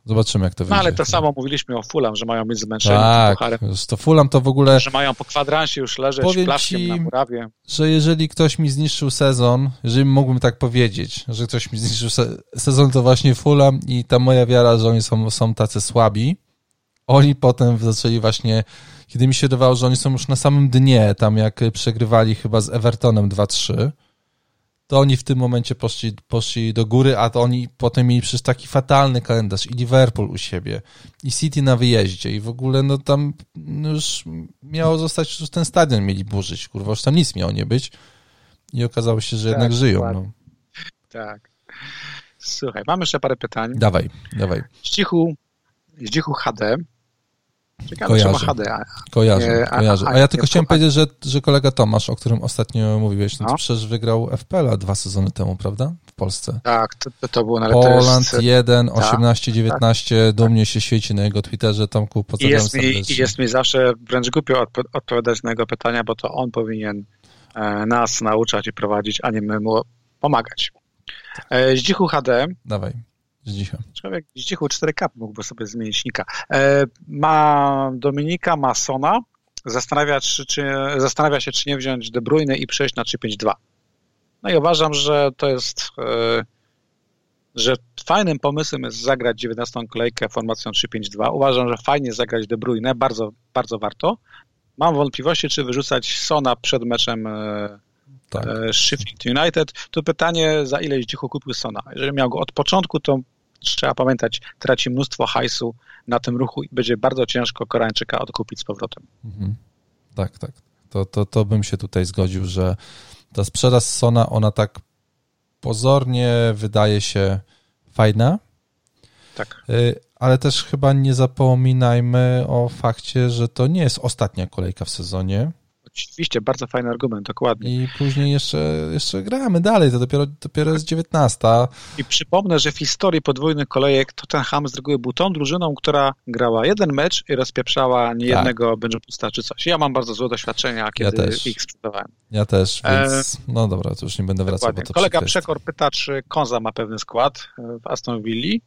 Zobaczymy, jak to wyjdzie. No ale to samo mówiliśmy o Fulham, że mają być zmęczeni tak, to Fulham to w ogóle... Że mają po kwadransie już leżeć Powiem plaszkiem ci, na murawie. że jeżeli ktoś mi zniszczył sezon, jeżeli mógłbym tak powiedzieć, że ktoś mi zniszczył se sezon, to właśnie Fulham i ta moja wiara, że oni są, są tacy słabi. Oni potem zaczęli właśnie, kiedy mi się wydawało, że oni są już na samym dnie, tam jak przegrywali chyba z Evertonem 2-3, to oni w tym momencie poszli, poszli do góry, a to oni potem mieli przecież taki fatalny kalendarz i Liverpool u siebie, i City na wyjeździe i w ogóle no tam już miało zostać, już ten stadion mieli burzyć, kurwa, już tam nic miało nie być i okazało się, że tak, jednak żyją. No. Tak. Słuchaj, mamy jeszcze parę pytań. Dawaj, dawaj. Zdzichu, Zdzichu HD Ciekawe, kojarzę. Kojarzę, a, kojarzę. A, ja tylko chciałem powiedzieć, że, że kolega Tomasz, o którym ostatnio mówiłeś, no, no. przecież wygrał FPL dwa sezony temu, prawda? W Polsce. Tak, to, to było na Poland jest... 1, 18, 19, tak. dumnie się świeci na jego Twitterze. Tomku, pozdrawiam I jest, mi, I jest mi zawsze wręcz głupio odpowiadać na jego pytania, bo to on powinien e, nas nauczać i prowadzić, a nie my mu pomagać. E, Zdzichu HD. Dawaj. Zdzicha. Człowiek Zdzichu 4K mógłby sobie zmienić nika. E, ma Dominika, ma Sona. Zastanawia, czy, czy, zastanawia się, czy nie wziąć De Bruyne i przejść na 3-5-2. No i uważam, że to jest e, że fajnym pomysłem jest zagrać 19 kolejkę formacją 3-5-2. Uważam, że fajnie zagrać De Bruyne, bardzo, bardzo warto. Mam wątpliwości, czy wyrzucać Sona przed meczem e, tak. Sheffield United. Tu pytanie, za ile Zdzichu kupił Sona. Jeżeli miał go od początku, to trzeba pamiętać, traci mnóstwo hajsu na tym ruchu i będzie bardzo ciężko Koreańczyka odkupić z powrotem. Mhm. Tak, tak. To, to, to bym się tutaj zgodził, że ta sprzedaż Sona, ona tak pozornie wydaje się fajna. Tak. Y, ale też chyba nie zapominajmy o fakcie, że to nie jest ostatnia kolejka w sezonie. Oczywiście, bardzo fajny argument, dokładnie. I później jeszcze, jeszcze gramy dalej, to dopiero, dopiero jest 19. I przypomnę, że w historii podwójnych kolejek Tottenham z reguły był tą drużyną, która grała jeden mecz i rozpieprzała niejednego tak. Benjapusta czy coś. Ja mam bardzo złe doświadczenia, kiedy ja ich sprzedawałem. Ja też, więc e... no dobra, to już nie będę wracał. Bo to Kolega Przekor pyta, czy Konza ma pewny skład w Aston Villa.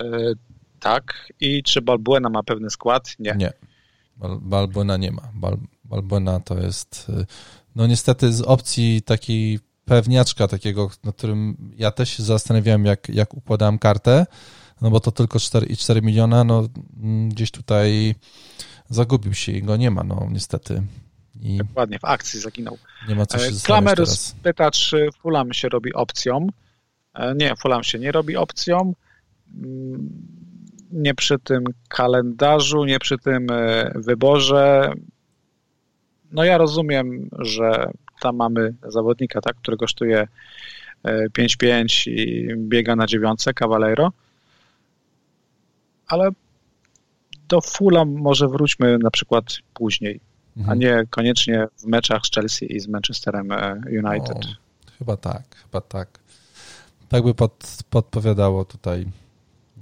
E, tak. I czy Balbuena ma pewny skład? Nie. Nie. Balbuena nie ma. Bal Balbuena to jest, y, no niestety z opcji takiej pewniaczka takiego, na którym ja też się zastanawiałem, jak, jak układałem kartę, no bo to tylko 4,4 miliona, no mm, gdzieś tutaj zagubił się i go nie ma, no niestety. I Dokładnie, w akcji zaginął. Nie ma co się e, Klamerus pyta, czy Fulham się robi opcją. E, nie, Fulham się nie robi opcją. Mm, nie przy tym kalendarzu, nie przy tym e, wyborze no ja rozumiem, że tam mamy zawodnika, tak, który kosztuje 5-5 i biega na dziewiątce, Cavaleiro, ale do Fulham może wróćmy na przykład później, mhm. a nie koniecznie w meczach z Chelsea i z Manchesterem e, United. O, chyba tak, chyba tak. Tak by pod, podpowiadało tutaj.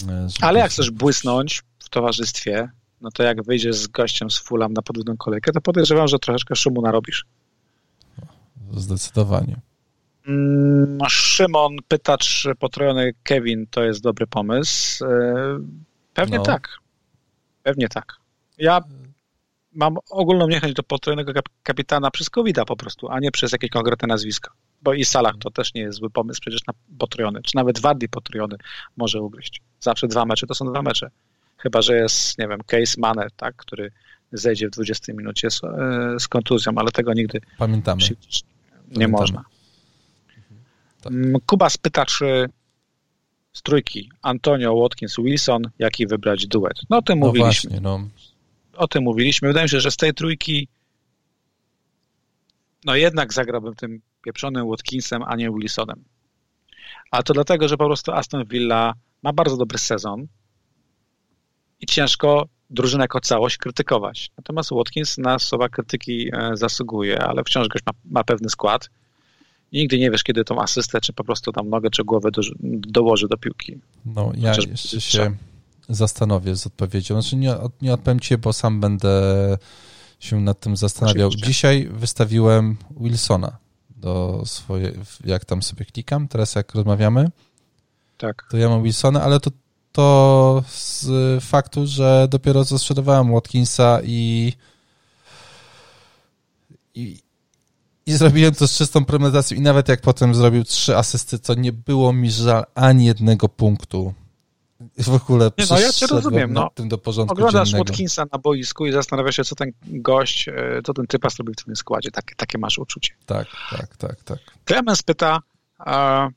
E, ale jak chcesz błysnąć w towarzystwie, no to jak wyjdziesz z gościem z Fulham na podwójną kolejkę, to podejrzewam, że troszeczkę szumu narobisz. Zdecydowanie. Mm, Szymon pyta, czy potrojony Kevin to jest dobry pomysł. E, pewnie no. tak. Pewnie tak. Ja mam ogólną niechęć do potrojonego kapitana przez covid po prostu, a nie przez jakieś konkretne nazwisko. Bo i Salah to też nie jest zły pomysł przecież na potrojony, czy nawet Wardy potrojony może ugryźć. Zawsze dwa mecze to są dwa mecze. Chyba, że jest, nie wiem, case Mane, tak, który zejdzie w 20 minucie z, e, z kontuzją, ale tego nigdy Pamiętamy. nie Pamiętamy. można. Tak. Mm, Kuba spyta, czy z trójki Antonio, Watkins, Wilson, jaki wybrać duet. No o tym no mówiliśmy. Właśnie, no. O tym mówiliśmy. Wydaje mi się, że z tej trójki no jednak zagrałbym tym pieprzonym Watkinsem, a nie Wilsonem. A to dlatego, że po prostu Aston Villa ma bardzo dobry sezon i ciężko drużynę jako całość krytykować. Natomiast Watkins na słowa krytyki e, zasługuje, ale wciąż goś ma, ma pewny skład nigdy nie wiesz, kiedy tą asystę, czy po prostu tam nogę, czy głowę do, dołoży do piłki. No, ja Chociaż jeszcze się zastanowię z odpowiedzią. Znaczy nie, nie odpowiem ci, bo sam będę się nad tym zastanawiał. Oczywiście. Dzisiaj wystawiłem Wilsona do swoje, jak tam sobie klikam, teraz jak rozmawiamy, tak. to ja mam Wilsona, ale to, to z faktu, że dopiero zasprzedawałem Watkinsa i, i, i zrobiłem to z czystą premedytacją i nawet jak potem zrobił trzy asysty, to nie było mi żal ani jednego punktu. W ogóle nie, no ja cię rozumiem. No, tym do porządku oglądasz dziennego. Watkinsa na boisku i zastanawiasz się, co ten gość, e, co ten typa zrobił w tym składzie. Takie, takie masz uczucie. Tak, tak, tak, tak. Klemens pyta, a,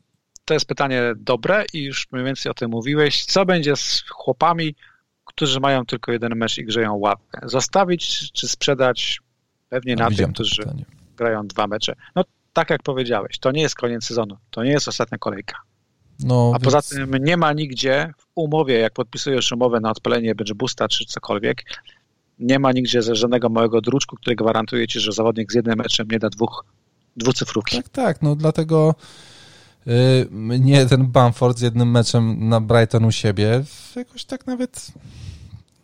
to jest pytanie dobre i już mniej więcej o tym mówiłeś, co będzie z chłopami, którzy mają tylko jeden mecz i grzeją łapkę? Zostawić czy sprzedać? Pewnie no, na tym, którzy... Pytanie grają dwa mecze. No tak jak powiedziałeś, to nie jest koniec sezonu, to nie jest ostatnia kolejka. No, A więc... poza tym nie ma nigdzie w umowie, jak podpisujesz umowę na odpalenie bench boosta czy cokolwiek, nie ma nigdzie żadnego małego druczku, który gwarantuje ci, że zawodnik z jednym meczem nie da dwóch, dwucyfrówki. Tak, tak, no dlatego mnie ten Bamford z jednym meczem na Brighton u siebie jakoś tak nawet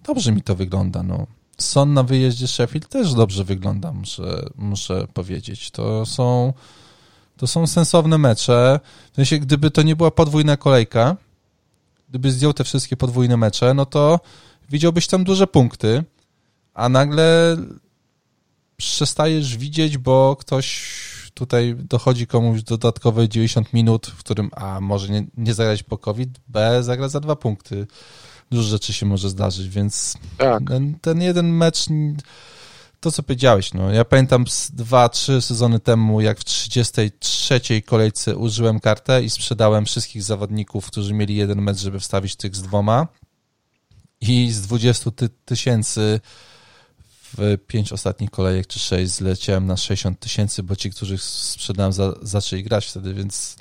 dobrze mi to wygląda, no. Son na wyjeździe Sheffield też dobrze wygląda, muszę, muszę powiedzieć. To są, to są sensowne mecze. W sensie, gdyby to nie była podwójna kolejka, gdyby zdjął te wszystkie podwójne mecze, no to widziałbyś tam duże punkty, a nagle przestajesz widzieć, bo ktoś tutaj dochodzi komuś dodatkowe 90 minut, w którym a może nie, nie zagrać po COVID, b zagra za dwa punkty. Dużo rzeczy się może zdarzyć, więc tak. ten, ten, jeden mecz, to co powiedziałeś, no, ja pamiętam z dwa, trzy sezony temu, jak w 33 kolejce użyłem kartę i sprzedałem wszystkich zawodników, którzy mieli jeden mecz, żeby wstawić tych z dwoma. I z 20 ty tysięcy w pięć ostatnich kolejek czy sześć zleciałem na 60 tysięcy, bo ci, których sprzedałem, za, zaczęli grać wtedy, więc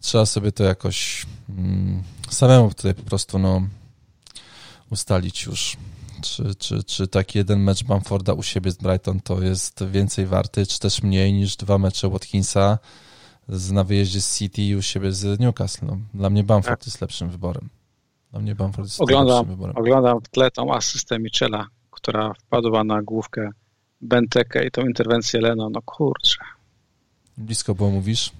trzeba sobie to jakoś mm, samemu tutaj po prostu no, ustalić już, czy, czy, czy taki jeden mecz Bamforda u siebie z Brighton to jest więcej warty, czy też mniej niż dwa mecze Watkinsa z, na wyjeździe z City i u siebie z Newcastle. No, dla mnie Bamford tak. jest lepszym wyborem. Dla mnie Bamford jest oglądam, lepszym wyborem. Oglądam w tle tą asystę Michela, która wpadła na główkę Bentekę i tą interwencję Leno. No kurczę. Blisko było mówisz?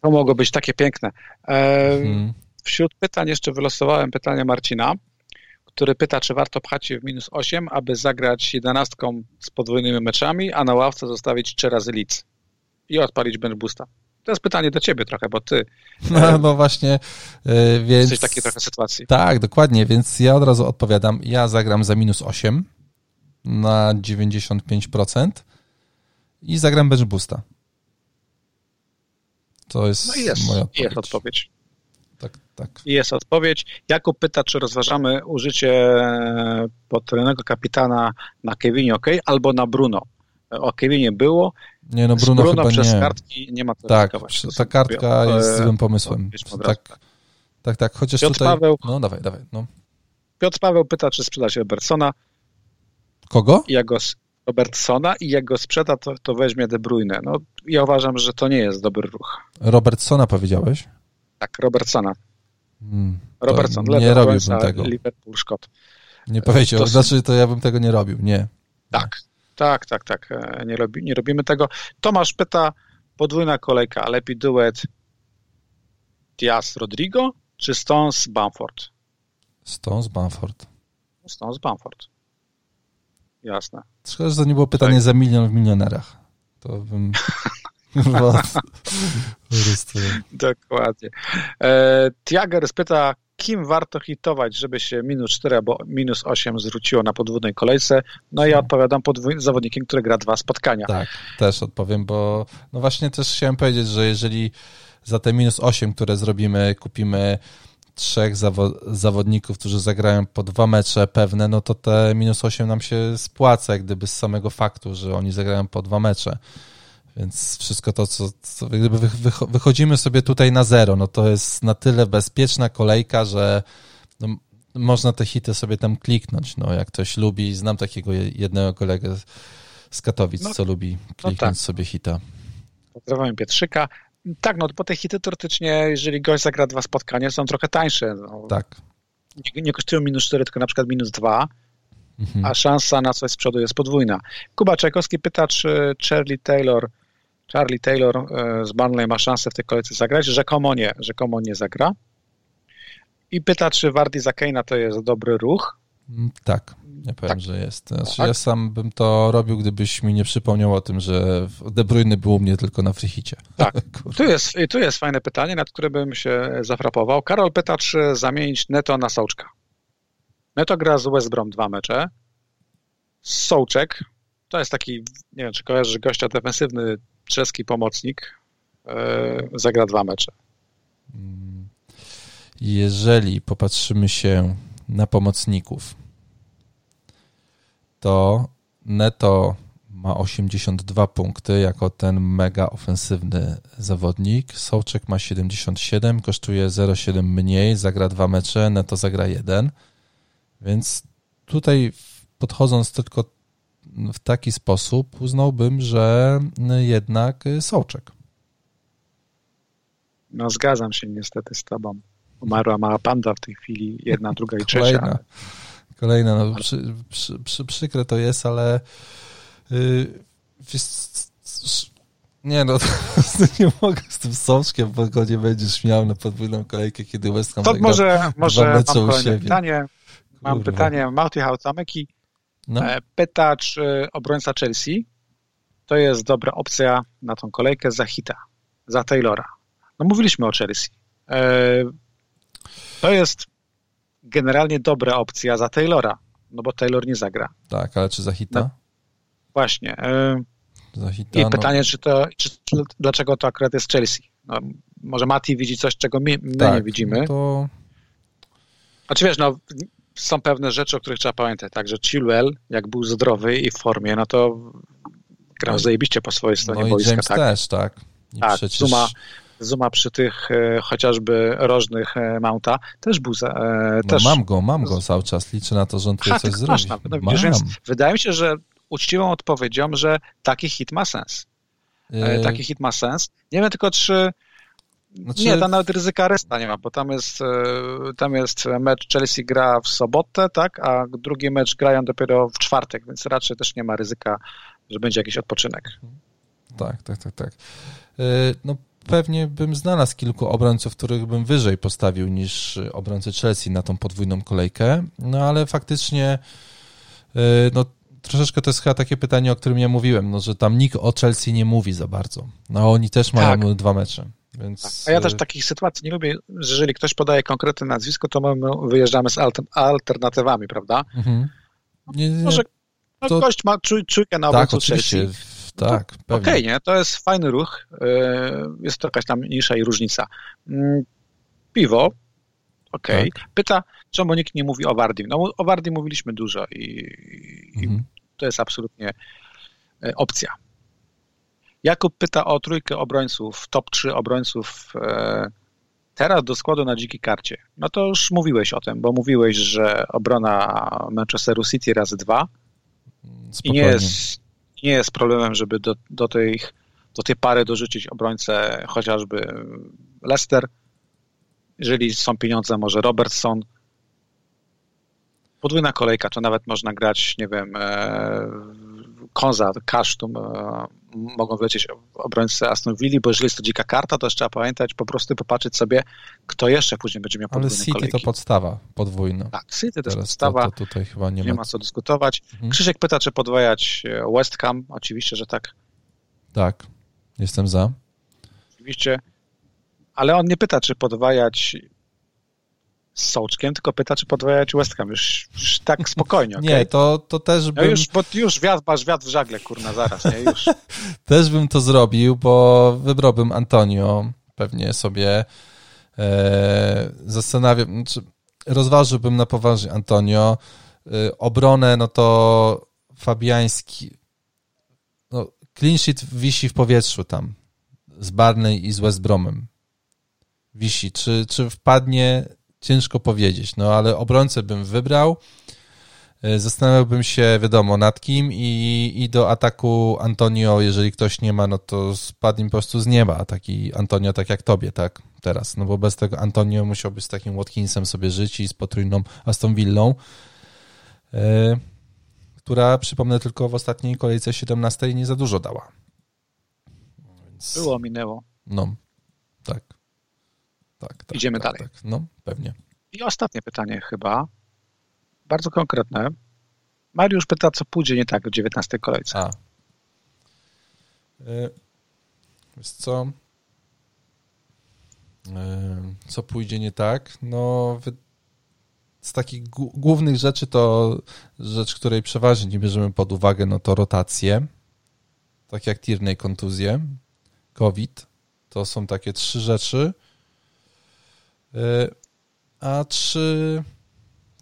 To mogło być takie piękne. E, hmm. Wśród pytań jeszcze wylosowałem pytanie Marcina który pyta, czy warto pchać się w minus 8, aby zagrać jedenastką z podwójnymi meczami, a na ławce zostawić trzy razy Leeds i odpalić bench boosta. To jest pytanie do ciebie trochę, bo ty... No, no właśnie, więc... Jesteś w takiej trochę sytuacji. Tak, dokładnie, więc ja od razu odpowiadam. Ja zagram za minus 8 na 95% i zagram bench boosta. To jest, no jest moja odpowiedź. Jest odpowiedź tak, tak. Jest odpowiedź. Jakub pyta, czy rozważamy użycie potrójnego kapitana na Kevinie OK albo na Bruno. o Kevinie było. Nie, no Bruno, Bruno chyba przez nie. kartki nie ma co Tak, ta kartka jest złym pomysłem. Tak, tak, tak, chociaż Piotr tutaj... Paweł, no dawaj, dawaj. No. Piotr Paweł pyta, czy sprzeda się Robertsona. Kogo? Jak go, Robertsona i jak go sprzeda, to, to weźmie De Bruyne. No, ja uważam, że to nie jest dobry ruch. Robertsona powiedziałeś? Tak, Robertsona. Hmm, Robertson, nie robiłbym tego. Liverpool, Scott. Nie powiedział, to... znaczy to ja bym tego nie robił, nie. Tak, tak, tak, tak. Nie, robi, nie robimy tego. Tomasz pyta, podwójna kolejka, lepiej duet Diaz Rodrigo czy Stones Bamford? Stones Bamford. Stones Bamford. Jasne. Szkoda, że to nie było pytanie tak. za milion w milionerach. To bym... [LAUGHS] Dokładnie. E, Tiager spyta, kim warto hitować, żeby się minus 4 albo minus 8 zwróciło na podwójnej kolejce. No i ja odpowiadam podwój- zawodnikiem, który gra dwa spotkania. Tak, też odpowiem, bo no właśnie też chciałem powiedzieć, że jeżeli za te minus 8, które zrobimy, kupimy trzech zawo- zawodników, którzy zagrają po dwa mecze pewne, no to te minus 8 nam się spłaca, jak gdyby z samego faktu, że oni zagrają po dwa mecze. Więc wszystko to, co, co gdyby wychodzimy sobie tutaj na zero, no to jest na tyle bezpieczna kolejka, że no, można te hity sobie tam kliknąć. No, jak ktoś lubi, znam takiego jednego kolegę z Katowic, no, co lubi kliknąć no tak. sobie hita. Pozdrawiam Pietrzyka. Tak, no bo te hity teoretycznie, jeżeli gość zagra dwa spotkania, są trochę tańsze. No. Tak. Nie, nie kosztują minus 4, tylko na przykład minus 2, mhm. a szansa na coś z przodu jest podwójna. Kuba Czajkowski pyta, czy Charlie Taylor Charlie Taylor e, z Burnley ma szansę w tej kolejce zagrać. Rzekomo nie, rzekomo nie zagra. I pyta, czy Wardy za Kane'a to jest dobry ruch. Mm, tak, ja powiem, tak. że jest. Znaczy, tak. Ja sam bym to robił, gdybyś mi nie przypomniał o tym, że De Bruyne był u mnie tylko na frichicie. Tak, [LAUGHS] tu jest, tu jest fajne pytanie, nad które bym się zafrapował. Karol pyta, czy zamienić Neto na Sołczka. Neto gra z West Brom dwa mecze. Sołczek to jest taki, nie wiem, czy kojarzysz gościa defensywny czeski pomocnik e, zagra dwa mecze. Jeżeli popatrzymy się na pomocników, to Neto ma 82 punkty jako ten mega ofensywny zawodnik. Sołczek ma 77, kosztuje 0,7 mniej, zagra dwa mecze, Neto zagra jeden. Więc tutaj podchodząc tylko w taki sposób uznałbym, że jednak Sołczek. No zgadzam się niestety z tobą. Umarła mała panda w tej chwili, jedna, druga i [LAUGHS] trzecia. Kolejna, kolejna no, przy, przy, przy, przykre to jest, ale yy, nie no, [LAUGHS] nie mogę z tym Sołczkiem, bo go nie będziesz miał na podwójną kolejkę, kiedy West Ham To może, może mam pytanie. Mam Kurwa. pytanie, Marty Hautameki no. E, pyta, czy obrońca Chelsea to jest dobra opcja na tą kolejkę za Hita, za Taylora. No mówiliśmy o Chelsea. E, to jest generalnie dobra opcja za Taylora, no bo Taylor nie zagra. Tak, ale czy za Hita? No, właśnie. E, za hita, I no. pytanie, czy to, czy, dlaczego to akurat jest Chelsea? No, może Mati widzi coś, czego my, my tak, nie widzimy. No to... A czy wiesz, no są pewne rzeczy, o których trzeba pamiętać, tak, że Chilwell, jak był zdrowy i w formie, no to grał no, zajebiście po swojej stronie no boiska. James tak? też, tak. I tak, przecież... Zuma, Zuma przy tych e, chociażby rożnych e, Mounta też był za, e, no też... mam go, mam go cały czas, liczę na to, że on tutaj coś zrobi. No, widzisz, więc wydaje mi się, że uczciwą odpowiedzią, że taki hit ma sens. Yy... Taki hit ma sens. Nie wiem tylko, czy znaczy... Nie, tam nawet ryzyka resta nie ma, bo tam jest, e, tam jest mecz Chelsea gra w sobotę, tak, a drugi mecz grają dopiero w czwartek, więc raczej też nie ma ryzyka, że będzie jakiś odpoczynek. Tak, tak, tak, tak. E, no pewnie bym znalazł kilku obrońców, których bym wyżej postawił niż obrońcy Chelsea na tą podwójną kolejkę, no ale faktycznie e, no troszeczkę to jest chyba takie pytanie, o którym ja mówiłem, no, że tam nikt o Chelsea nie mówi za bardzo. No oni też mają tak. dwa mecze. Więc... Tak. A ja też takich sytuacji nie lubię, że jeżeli ktoś podaje konkretne nazwisko, to my wyjeżdżamy z alternatywami, prawda? Mhm. Nie, nie, Może to... gość ma czuj, czujkę na tak, Chelsea. Tak, Okej, okay, nie? To jest fajny ruch. Y, jest to jakaś tam mniejsza i różnica. Mm, piwo, okej. Okay. Tak. Pyta, czemu nikt nie mówi o Wardim. No o Wardim mówiliśmy dużo i, mhm. i to jest absolutnie e, opcja. Jakub pyta o trójkę obrońców, top 3 obrońców e, teraz do składu na dzikiej karcie. No to już mówiłeś o tym, bo mówiłeś, że obrona Manchesteru City razy dwa i nie jest, nie jest problemem, żeby do, do, tej, do tej pary dorzucić obrońcę chociażby Leicester. Jeżeli są pieniądze, może Robertson. Podwójna kolejka, to nawet można grać, nie wiem, Konza, Kasztum, e, mogą wlecieć obrońcy Aston Villa, bo jeżeli jest to dzika karta, to trzeba pamiętać, po prostu popatrzeć sobie, kto jeszcze później będzie miał podwójne Ale City kolejki. to podstawa, podwójna. Tak, City to jest podstawa. To, to tutaj chyba nie, nie ma. ma co dyskutować. Mhm. Krzysiek pyta, czy podwajać e, West Ham. Oczywiście, że tak. Tak, jestem za. Oczywiście, ale on nie pyta, czy podwajać z Sołczkiem, tylko pyta, czy podwajać West Ham. Już, już tak spokojnie, okay? [LAUGHS] Nie, to, to też bym... No już, bo już wiatr, masz wiatr w żagle, kurna, zaraz, nie? Już. [LAUGHS] też bym to zrobił, bo wybrałbym Antonio. Pewnie sobie e, zastanawiam, znaczy rozważyłbym na poważnie Antonio. E, obronę, no to Fabiański, no, clean sheet wisi w powietrzu tam z Barney i z West Bromem. Wisi. Czy, czy wpadnie ciężko powiedzieć, no ale obrońcę bym wybrał. E, zastanawiałbym się, wiadomo, nad kim i, i do ataku Antonio, jeżeli ktoś nie ma, no to spadnie po prostu z nieba. Taki Antonio, tak jak tobie, tak? Teraz. No bo bez tego Antonio musiałby z takim Watkinsem sobie żyć i z potrójną Aston Villą, yy, która, przypomnę tylko, w ostatniej kolejce 17 nie za dużo dała. Więc... Było, minęło. No, tak. Tak, tak, Idziemy tak, dalej. Tak. No, pewnie. I ostatnie pytanie chyba, bardzo konkretne. Mariusz pyta, co pójdzie nie tak w 19 kolejce. A. Yy, wiesz co? Yy, co pójdzie nie tak? No, z takich głównych rzeczy to rzecz, której przeważnie nie bierzemy pod uwagę, no to rotacje, tak jak Tierney kontuzje, COVID. To są takie trzy rzeczy, a czy,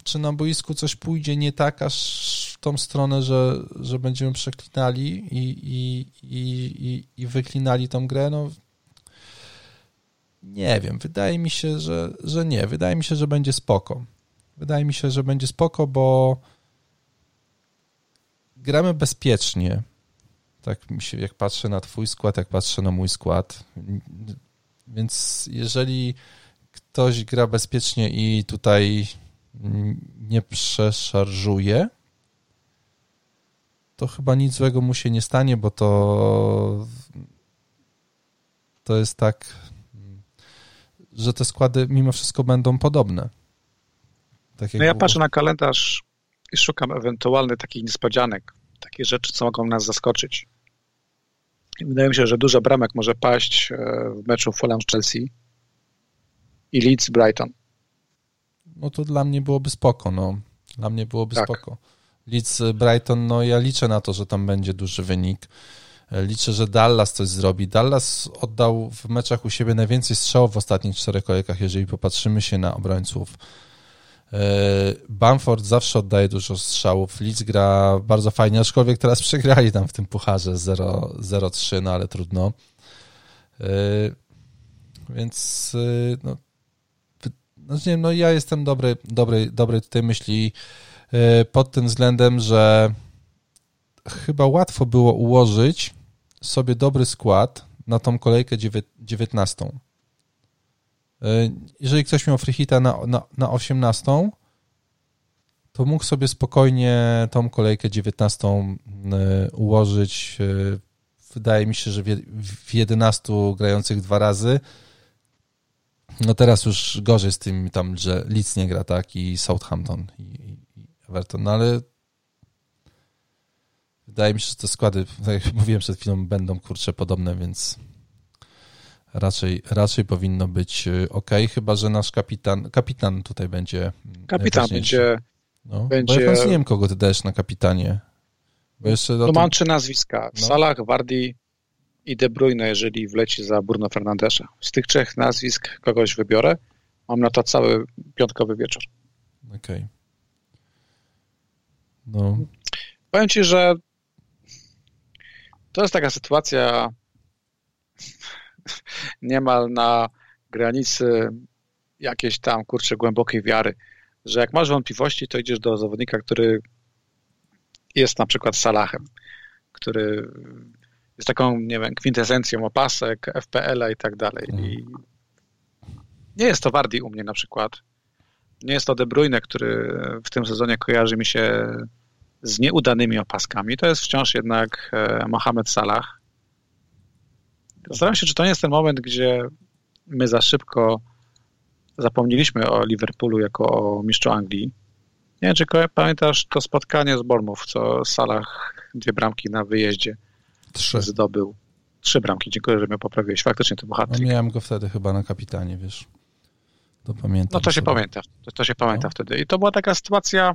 czy na boisku coś pójdzie nie tak, aż w tą stronę, że, że będziemy przeklinali i, i, i, i, wyklinali tą grę? No, nie wiem. Wydaje mi się, że, że nie. Wydaje mi się, że będzie spoko. Wydaje mi się, że będzie spoko, bo gramy bezpiecznie. Tak mi się, jak patrzę na twój skład, jak patrzę na mój skład. Więc jeżeli ktoś gra bezpiecznie i tutaj nie przeszarżuje, to chyba nic złego mu się nie stanie, bo to to jest tak, że te składy mimo wszystko będą podobne. Tak no ja było. patrzę na kalendarz i szukam ewentualnych takich niespodzianek, takie rzeczy, co mogą nas zaskoczyć. I wydaje mi się, że dużo bramek może paść e, w meczu Fulham z Chelsea i Leeds Brighton. No to dla mnie byłoby spoko, no. Dla mnie byłoby tak. spoko. Leeds Brighton, no ja liczę na to, że tam będzie duży wynik. Liczę, że Dallas coś zrobi. Dallas oddał w meczach u siebie najwięcej strzałów w ostatnich czterech kolejkach, jeżeli popatrzymy się na obrońców. E, Bamford zawsze oddaje dużo strzałów. Leeds gra bardzo fajnie, aczkolwiek teraz [LAUGHS] przegrali tam w tym pucharze 0-3, no ale trudno. E, więc e, no, znaczy nie, no ja jestem dobry, dobry, dobry tutaj myśli e, pod tym względem, że chyba łatwo było ułożyć sobie dobry skład na tą kolejkę 19. E, jeżeli ktoś miał freehita na, na, na 18, to mógł sobie spokojnie tą kolejkę 19 e, ułożyć. Wydaje mi się, że w 11 grających dwa razy no teraz już gorzej z tym tam, że Leeds nie gra, tak, i Southampton i, i Everton, no ale wydaje mi się, że te składy, [LAUGHS] tak jak mówiłem przed chwilą, będą kurcze podobne, więc raczej, raczej powinno być y, ok, chyba że nasz kapitan, kapitan tutaj będzie. Kapitan będzie. No, będzie... Bo ja nie wiem, kogo ty dajesz na kapitanie. Bo jeszcze no, tym... mam trzy nazwiska: no. Salah, Wardy i De Bruyne, jeżeli wleci za Bruno Fernandesza. Z tych trzech nazwisk kogoś wybiorę. Mam na to cały piątkowy wieczór. Okej. Okay. No. Powiem ci, że to jest taka sytuacja [LAUGHS] niemal na granicy jakiejś tam, kurczę, głębokiej wiary, że jak masz wątpliwości, to idziesz do zawodnika, który jest na przykład Salahem, który jest taką, nie wiem, kwintesencją opasek, FPL-a i tak dalej. I nie jest to Wardi u mnie na przykład. Nie jest to De Bruyne, który w tym sezonie kojarzy mi się z nieudanymi opaskami. To jest wciąż jednak e, Mohamed Salah. Zastanawiam się, czy to nie jest ten moment, gdzie my za szybko zapomnieliśmy o Liverpoolu jako o mistrzu Anglii. Nie wiem, czy pamiętasz to spotkanie z Bournemouth, co Salah dwie bramki na wyjeździe Trzy. zdobył. Trzy bramki, dziękuję, że mnie poprawiłeś. Faktycznie to był hat no, Miałem go wtedy chyba na kapitanie, wiesz. To pamiętam. No to się sobie. pamięta. To, to się pamięta no. wtedy. I to była taka sytuacja,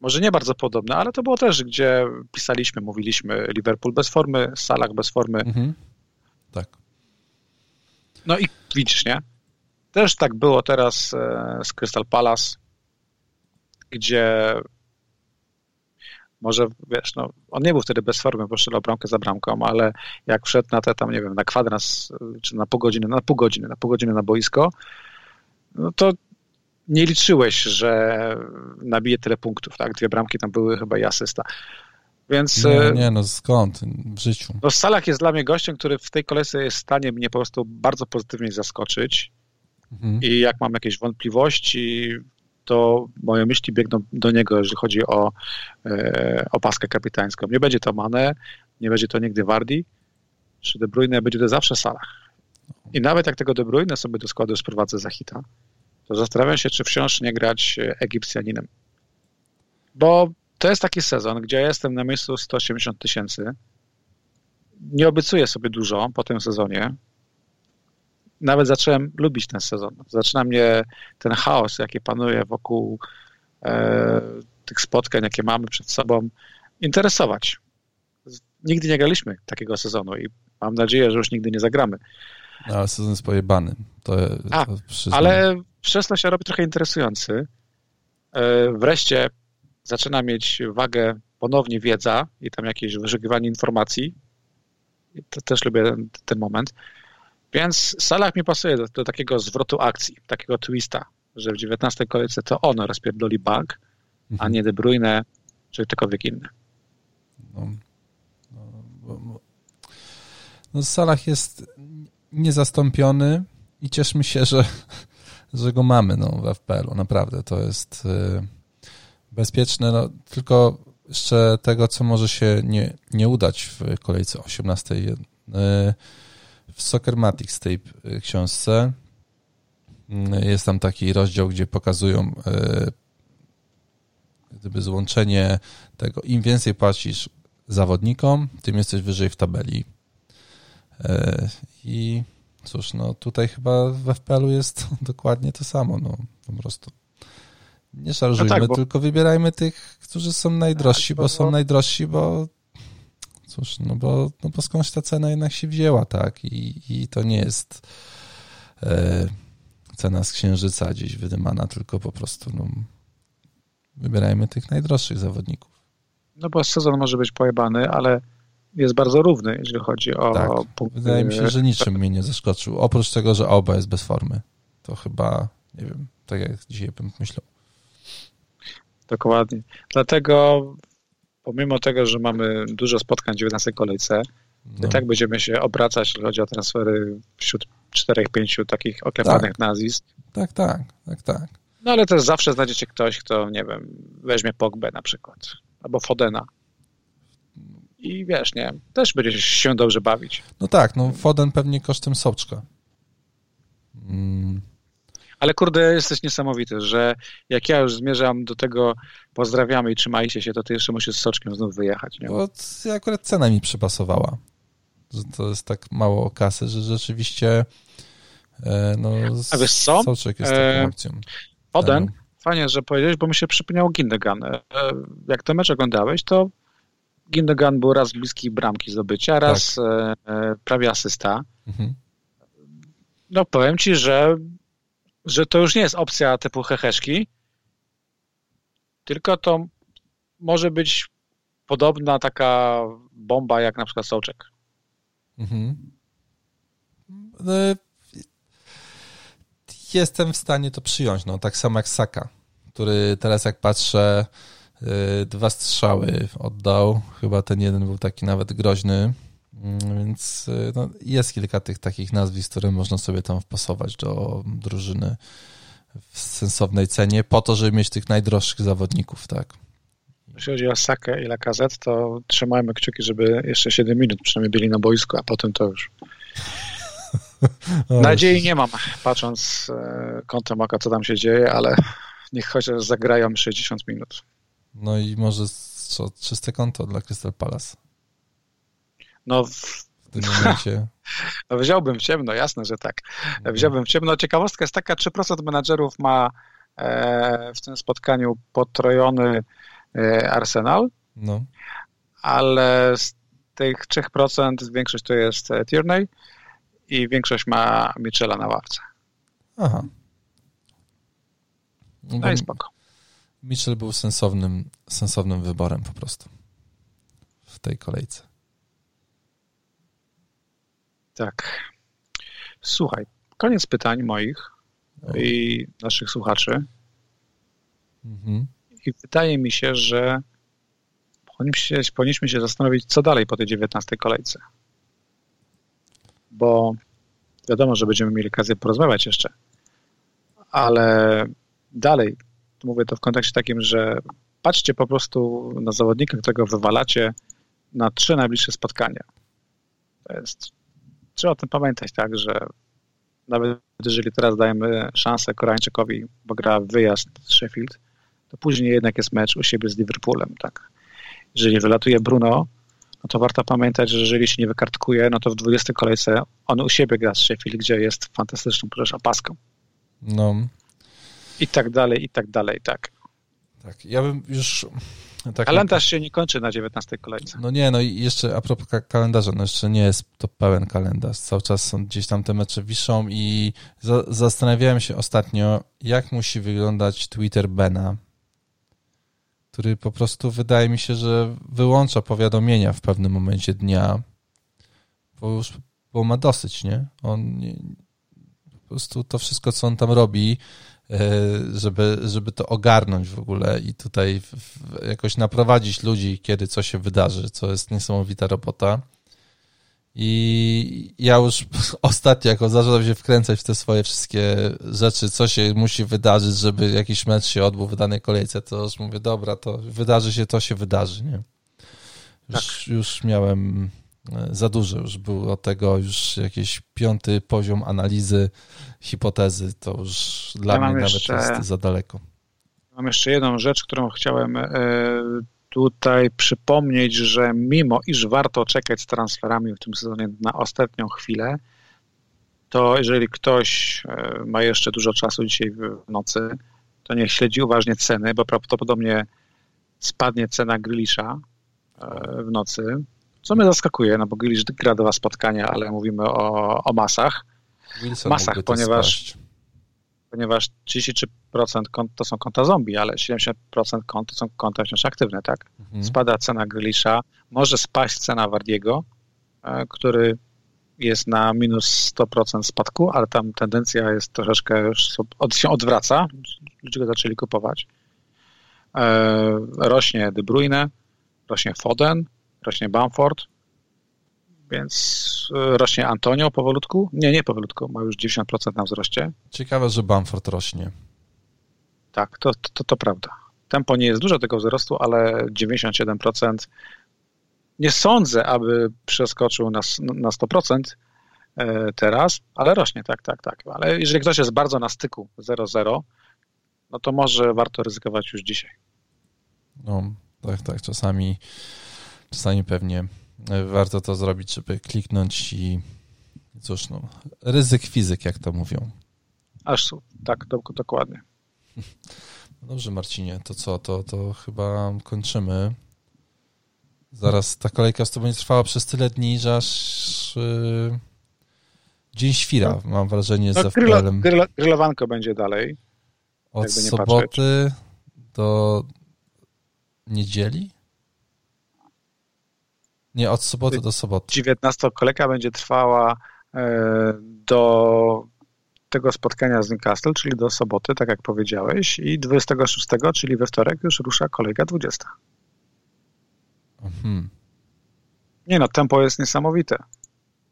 może nie bardzo podobna, ale to było też, gdzie pisaliśmy, mówiliśmy Liverpool bez formy, Salah bez formy. Mhm. Tak. No i widzisz, nie? Też tak było teraz e, z Crystal Palace, gdzie może, wiesz, no, on nie był wtedy bez formy, bo strzelał bramkę za bramką, ale jak wszedł na te tam, nie wiem, na kwadrans, czy na pół godziny, na pół godziny, na pół godziny na boisko, no to nie liczyłeś, że nabije tyle punktów, tak? Dwie bramki tam były chyba i asysta. Więc... Nie, nie, no skąd w życiu? No Salak jest dla mnie gościem, który w tej kolejce jest w stanie mnie po prostu bardzo pozytywnie zaskoczyć mhm. i jak mam jakieś wątpliwości, to moje myśli biegną do niego, jeżeli chodzi o e, opaskę kapitańską. Nie będzie to Mane, nie będzie to nigdy Wardi, czy De Bruyne, będzie to zawsze Salah. I nawet jak tego De Bruyne sobie do składu sprowadzę za hita, to zastanawiam się, czy wciąż nie grać Egipcjaninem. Bo to jest taki sezon, gdzie ja jestem na miejscu 180 tysięcy. Nie obiecuję sobie dużo po tym sezonie. Nawet zacząłem lubić ten sezon. Zaczyna mnie ten chaos, jaki panuje wokół e, tych spotkań, jakie mamy przed sobą, interesować. Nigdy nie graliśmy takiego sezonu i mam nadzieję, że już nigdy nie zagramy. No, ale sezon jest pojebany. To, A, to ale przez to się robi trochę interesujący. E, wreszcie zaczyna mieć wagę ponownie wiedza i tam jakieś wyszukiwanie informacji. To też lubię ten, ten moment. Więc Salah mi pasuje do, do, takiego zwrotu akcji, takiego twista, że w 19 kolejce to on rozpierdoli bank, mhm. a nie De Bruyne czy ktokolwiek inny. No, no, no Salah jest niezastąpiony i cieszmy się, że, [LAUGHS] że go mamy no, w FPL-u. Naprawdę to jest y, bezpieczne. No, tylko jeszcze tego, co może się nie, nie udać w kolejce 18. Y, w Soccermatics tej y, książce jest tam taki rozdział, gdzie pokazują gdyby złączenie tego, im więcej płacisz zawodnikom, tym jesteś wyżej w tabeli. E, I cóż, no tutaj chyba w FPL-u jest [LAUGHS] dokładnie to samo, no po prostu. Nie szarżujmy, no tak, bo... tylko wybierajmy tych, którzy są najdrożsi, tak, bo są najdrożsi, bo cóż, no bo, no bo skądś ta cena jednak się wzięła, tak? I, i to nie jest e, cena z księżyca gdzieś wydymana, tylko po prostu no, wybierajmy tych najdroższych zawodników. No bo sezon może być pojebany, ale jest bardzo równy, jeżeli chodzi o tak. punkty. Wydaje mi się, że niczym mnie nie zaskoczył. Oprócz tego, że oba jest bez formy. To chyba, nie wiem, tak jak dzisiaj bym myślał. Dokładnie. Dlatego pomimo tego, że mamy dużo spotkań w 19 kolejce, no. i tak będziemy się obracać, jeżeli chodzi o transfery wśród czterech, pięciu takich oklepanych tak. nazwisk. Tak, tak, tak, tak. No ale też zawsze znajdziecie ktoś, kto, nie wiem, weźmie Pogbę na przykład, albo Fodena i wiesz, nie, też będzie się dobrze bawić. No tak, no Foden pewnie kosztem Soczka. Mm. Ale kurde, jesteś niesamowity, że jak ja już zmierzam do tego pozdrawiamy i trzymajcie się, to ty jeszcze musisz z Soczkiem znów wyjechać. Nie? Bo akurat cena mi przypasowała. Że to jest tak mało kasy, że rzeczywiście e, no, A wiesz co? Soczek jest taką e, opcją. Foden, fajnie, że powiedziałeś, bo mi się przypomniał Gindegan. E, jak ten mecz oglądałeś, to Gindogan był raz bliski bramki zdobycia, raz tak. E, e, prawie asysta. Mhm. No powiem ci, że, że to już nie jest opcja typu heheszki, tylko to może być podobna taka bomba jak na przykład Soczek. Mhm. No, jestem w stanie to przyjąć, no tak samo jak Saka, który teraz jak patrzę, y, dwa strzały oddał, chyba ten jeden był taki nawet groźny, więc y, no, jest kilka tych takich nazwisk, które można sobie tam wpasować do drużyny w sensownej cenie, po to, żeby mieć tych najdroższych zawodników, tak. Jeśli chodzi o Sakę i Lakazet, to trzymajmy kciuki, żeby jeszcze 7 minut przynajmniej byli na boisku, a potem to już [LAUGHS] Nadziei nie mam, patrząc e, kątem oka, co tam się dzieje, ale niech chociaż zagrają 60 minut. No i może co, czyste konto dla Crystal Palace. No w, tym momencie. [LAUGHS] No wziąłbym w ciemno, jasne, że tak. Mhm. Wziąłbym w ciemno. Ciekawostka jest taka, 3% menadżerów ma e, w tym spotkaniu potrojony e, Arsenal, no. ale z tych 3% większość to jest Tierney, i większość ma Michela na ławce. Aha. No i spoko. Mitchell był sensownym, sensownym wyborem po prostu w tej kolejce. Tak. Słuchaj, koniec pytań moich i naszych słuchaczy. Mhm. I wydaje mi się, że powinniśmy się, powinniśmy się zastanowić, co dalej po tej 19 kolejce bo wiadomo, że będziemy mieli okazję porozmawiać jeszcze, ale dalej, mówię to w kontekście takim, że patrzcie po prostu na zawodnika, którego wywalacie na trzy najbliższe spotkania. To jest, trzeba o tym pamiętać, tak, że nawet jeżeli teraz dajemy szansę Koreańczykowi, bo gra wyjazd z Sheffield, to później jednak jest mecz u siebie z Liverpoolem, tak. Jeżeli wylatuje Bruno, no to warto pamiętać, że jeżeli się nie wykartkuje, no to w 20 kolejce on u siebie gra z Sheffield, gdzie jest fantastyczną, proszę, paską. No. I tak dalej, i tak dalej, tak. Tak, ja bym już... Tak kalendarz się nie kończy na 19 kolejce. No nie, no i jeszcze a propos kalendarza, no jeszcze nie jest to pełen kalendarz. Cały czas są gdzieś tam te mecze wiszą i za, zastanawiałem się ostatnio, jak musi wyglądać Twitter Bena, który po prostu wydaje mi się, że wyłącza powiadomienia w pewnym momencie dnia, bo już bo ma dosyć, nie? On po prostu to wszystko, co on tam robi, żeby, żeby to ogarnąć w ogóle i tutaj jakoś naprowadzić ludzi, kiedy co się wydarzy, co jest niesamowita robota. I ja już [LAUGHS] ostatnio, jako zacząłem się wkręcać w te swoje wszystkie rzeczy, co się musi wydarzyć, żeby jakiś mecz się odbył w danej kolejce, to już mówię, dobra, to wydarzy się, to się wydarzy, nie? Już, tak. już miałem e, za dużo, już był od tego już jakiś piąty poziom analizy, hipotezy, to już dla ja mnie nawet jeszcze, jest za daleko. Mam jeszcze jedną rzecz, którą chciałem e, tutaj przypomnieć, że mimo iż warto czekać z transferami w tym sezonie na ostatnią chwilę, to jeżeli ktoś e, ma jeszcze dużo czasu dzisiaj w nocy, to niech śledzi uważnie ceny, bo prawdopodobnie spadnie cena Grilisza e, w nocy, co mnie zaskakuje, no bo Grilisz gra dwa spotkania, ale mówimy o, o masach. Wilson masach, ponieważ ponieważ 33% kont to są konta zombie, ale 70% kont to są konta wciąż aktywne, tak? Mhm. Spada cena Grealisha, może spaść cena Wardiego, e, który jest na minus 100% spadku, ale tam tendencja jest troszeczkę już od, się odwraca, ludzie go zaczęli kupować. E, rośnie De Bruyne, rośnie Foden, rośnie Bamford, więc e, rośnie Antonio powolutku. Nie, nie powolutku, ma już 90% na wzroście. Ciekawe, że Bamford rośnie. Tak, to, to, to prawda. Tempo nie jest duże tego wzrostu, ale 97% nie sądzę, aby przeskoczył na, na 100% e, teraz, ale rośnie, tak, tak, tak. Ale jeżeli ktoś jest bardzo na styku 0-0, no to może warto ryzykować już dzisiaj. No, tak, tak. Czasami, czasami pewnie warto to zrobić, żeby kliknąć i cóż, no, ryzyk fizyk, jak to mówią. Aż tak, dokładnie. [LAUGHS] No dobrze, Marcinie, to co, to, to chyba kończymy. Zaraz ta kolejka z tobą będzie trwała przez tyle dni, że aż yy, dzień świra, no. mam wrażenie, no, z FPL-em. grylowanko będzie dalej. Od soboty patrzeć. do niedzieli? Nie, od soboty do soboty. 19 kolejka będzie trwała do tego spotkania z Newcastle, czyli do soboty, tak jak powiedziałeś, i 26, czyli we wtorek, już rusza kolejka 20. Mhm. Nie no, tempo jest niesamowite.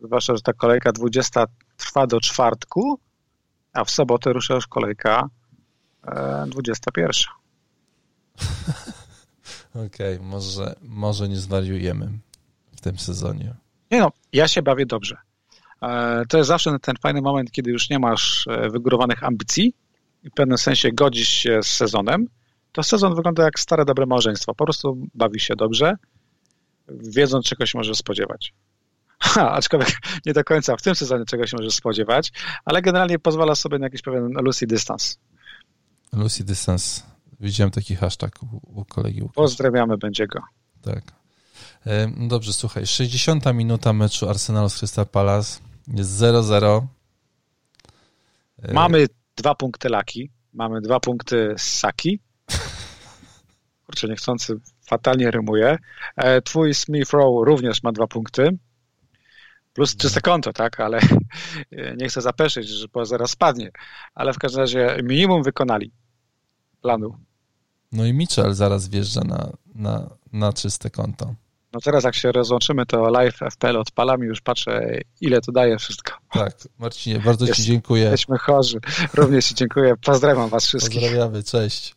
Zwłaszcza, że ta kolejka 20 trwa do czwartku, a w sobotę rusza już kolejka e, 21. [LAUGHS] Okej, okay, może, może nie zwariujemy tym sezonie. Nie no, ja się bawię dobrze. E, to jest zawsze ten fajny moment, kiedy już nie masz e, wygórowanych ambicji i w pewnym sensie godzisz się z sezonem. To sezon wygląda jak stare, dobre małżeństwo. Po prostu bawi się dobrze, wiedząc, czego się może spodziewać. Ha, aczkolwiek [LAUGHS] nie do końca w tym sezonie czego się może spodziewać, ale generalnie pozwala sobie na jakiś pewien Lucy dystans. Lucy dystans. Widziałem taki hashtag u, u kolegi. Pozdrawiamy będzie go. Tak. E, dobrze, słuchaj. 60 minuta meczu Arsenalu z Crystal Palace. Jest 0-0. E, mamy dwa punkty Laki. Mamy dwa punkty Saki. Kurczę, niechcący fatalnie rymuje. E, twój Smith Rowe również ma dwa punkty. Plus czyste konto, tak, ale [LAUGHS] nie chcę zapeszyć, że zaraz spadnie. Ale w każdym razie minimum wykonali planu. No i Mitchell zaraz wjeżdża na, na, na czyste konto. No teraz jak się rozłączymy, to live FPL odpalam i już patrzę, ile to daje wszystko. Tak, Marcinie, bardzo Ci dziękuję. Jesteśmy chorzy. Również Ci dziękuję. Pozdrawiam Was wszystkich. Pozdrawiamy, cześć.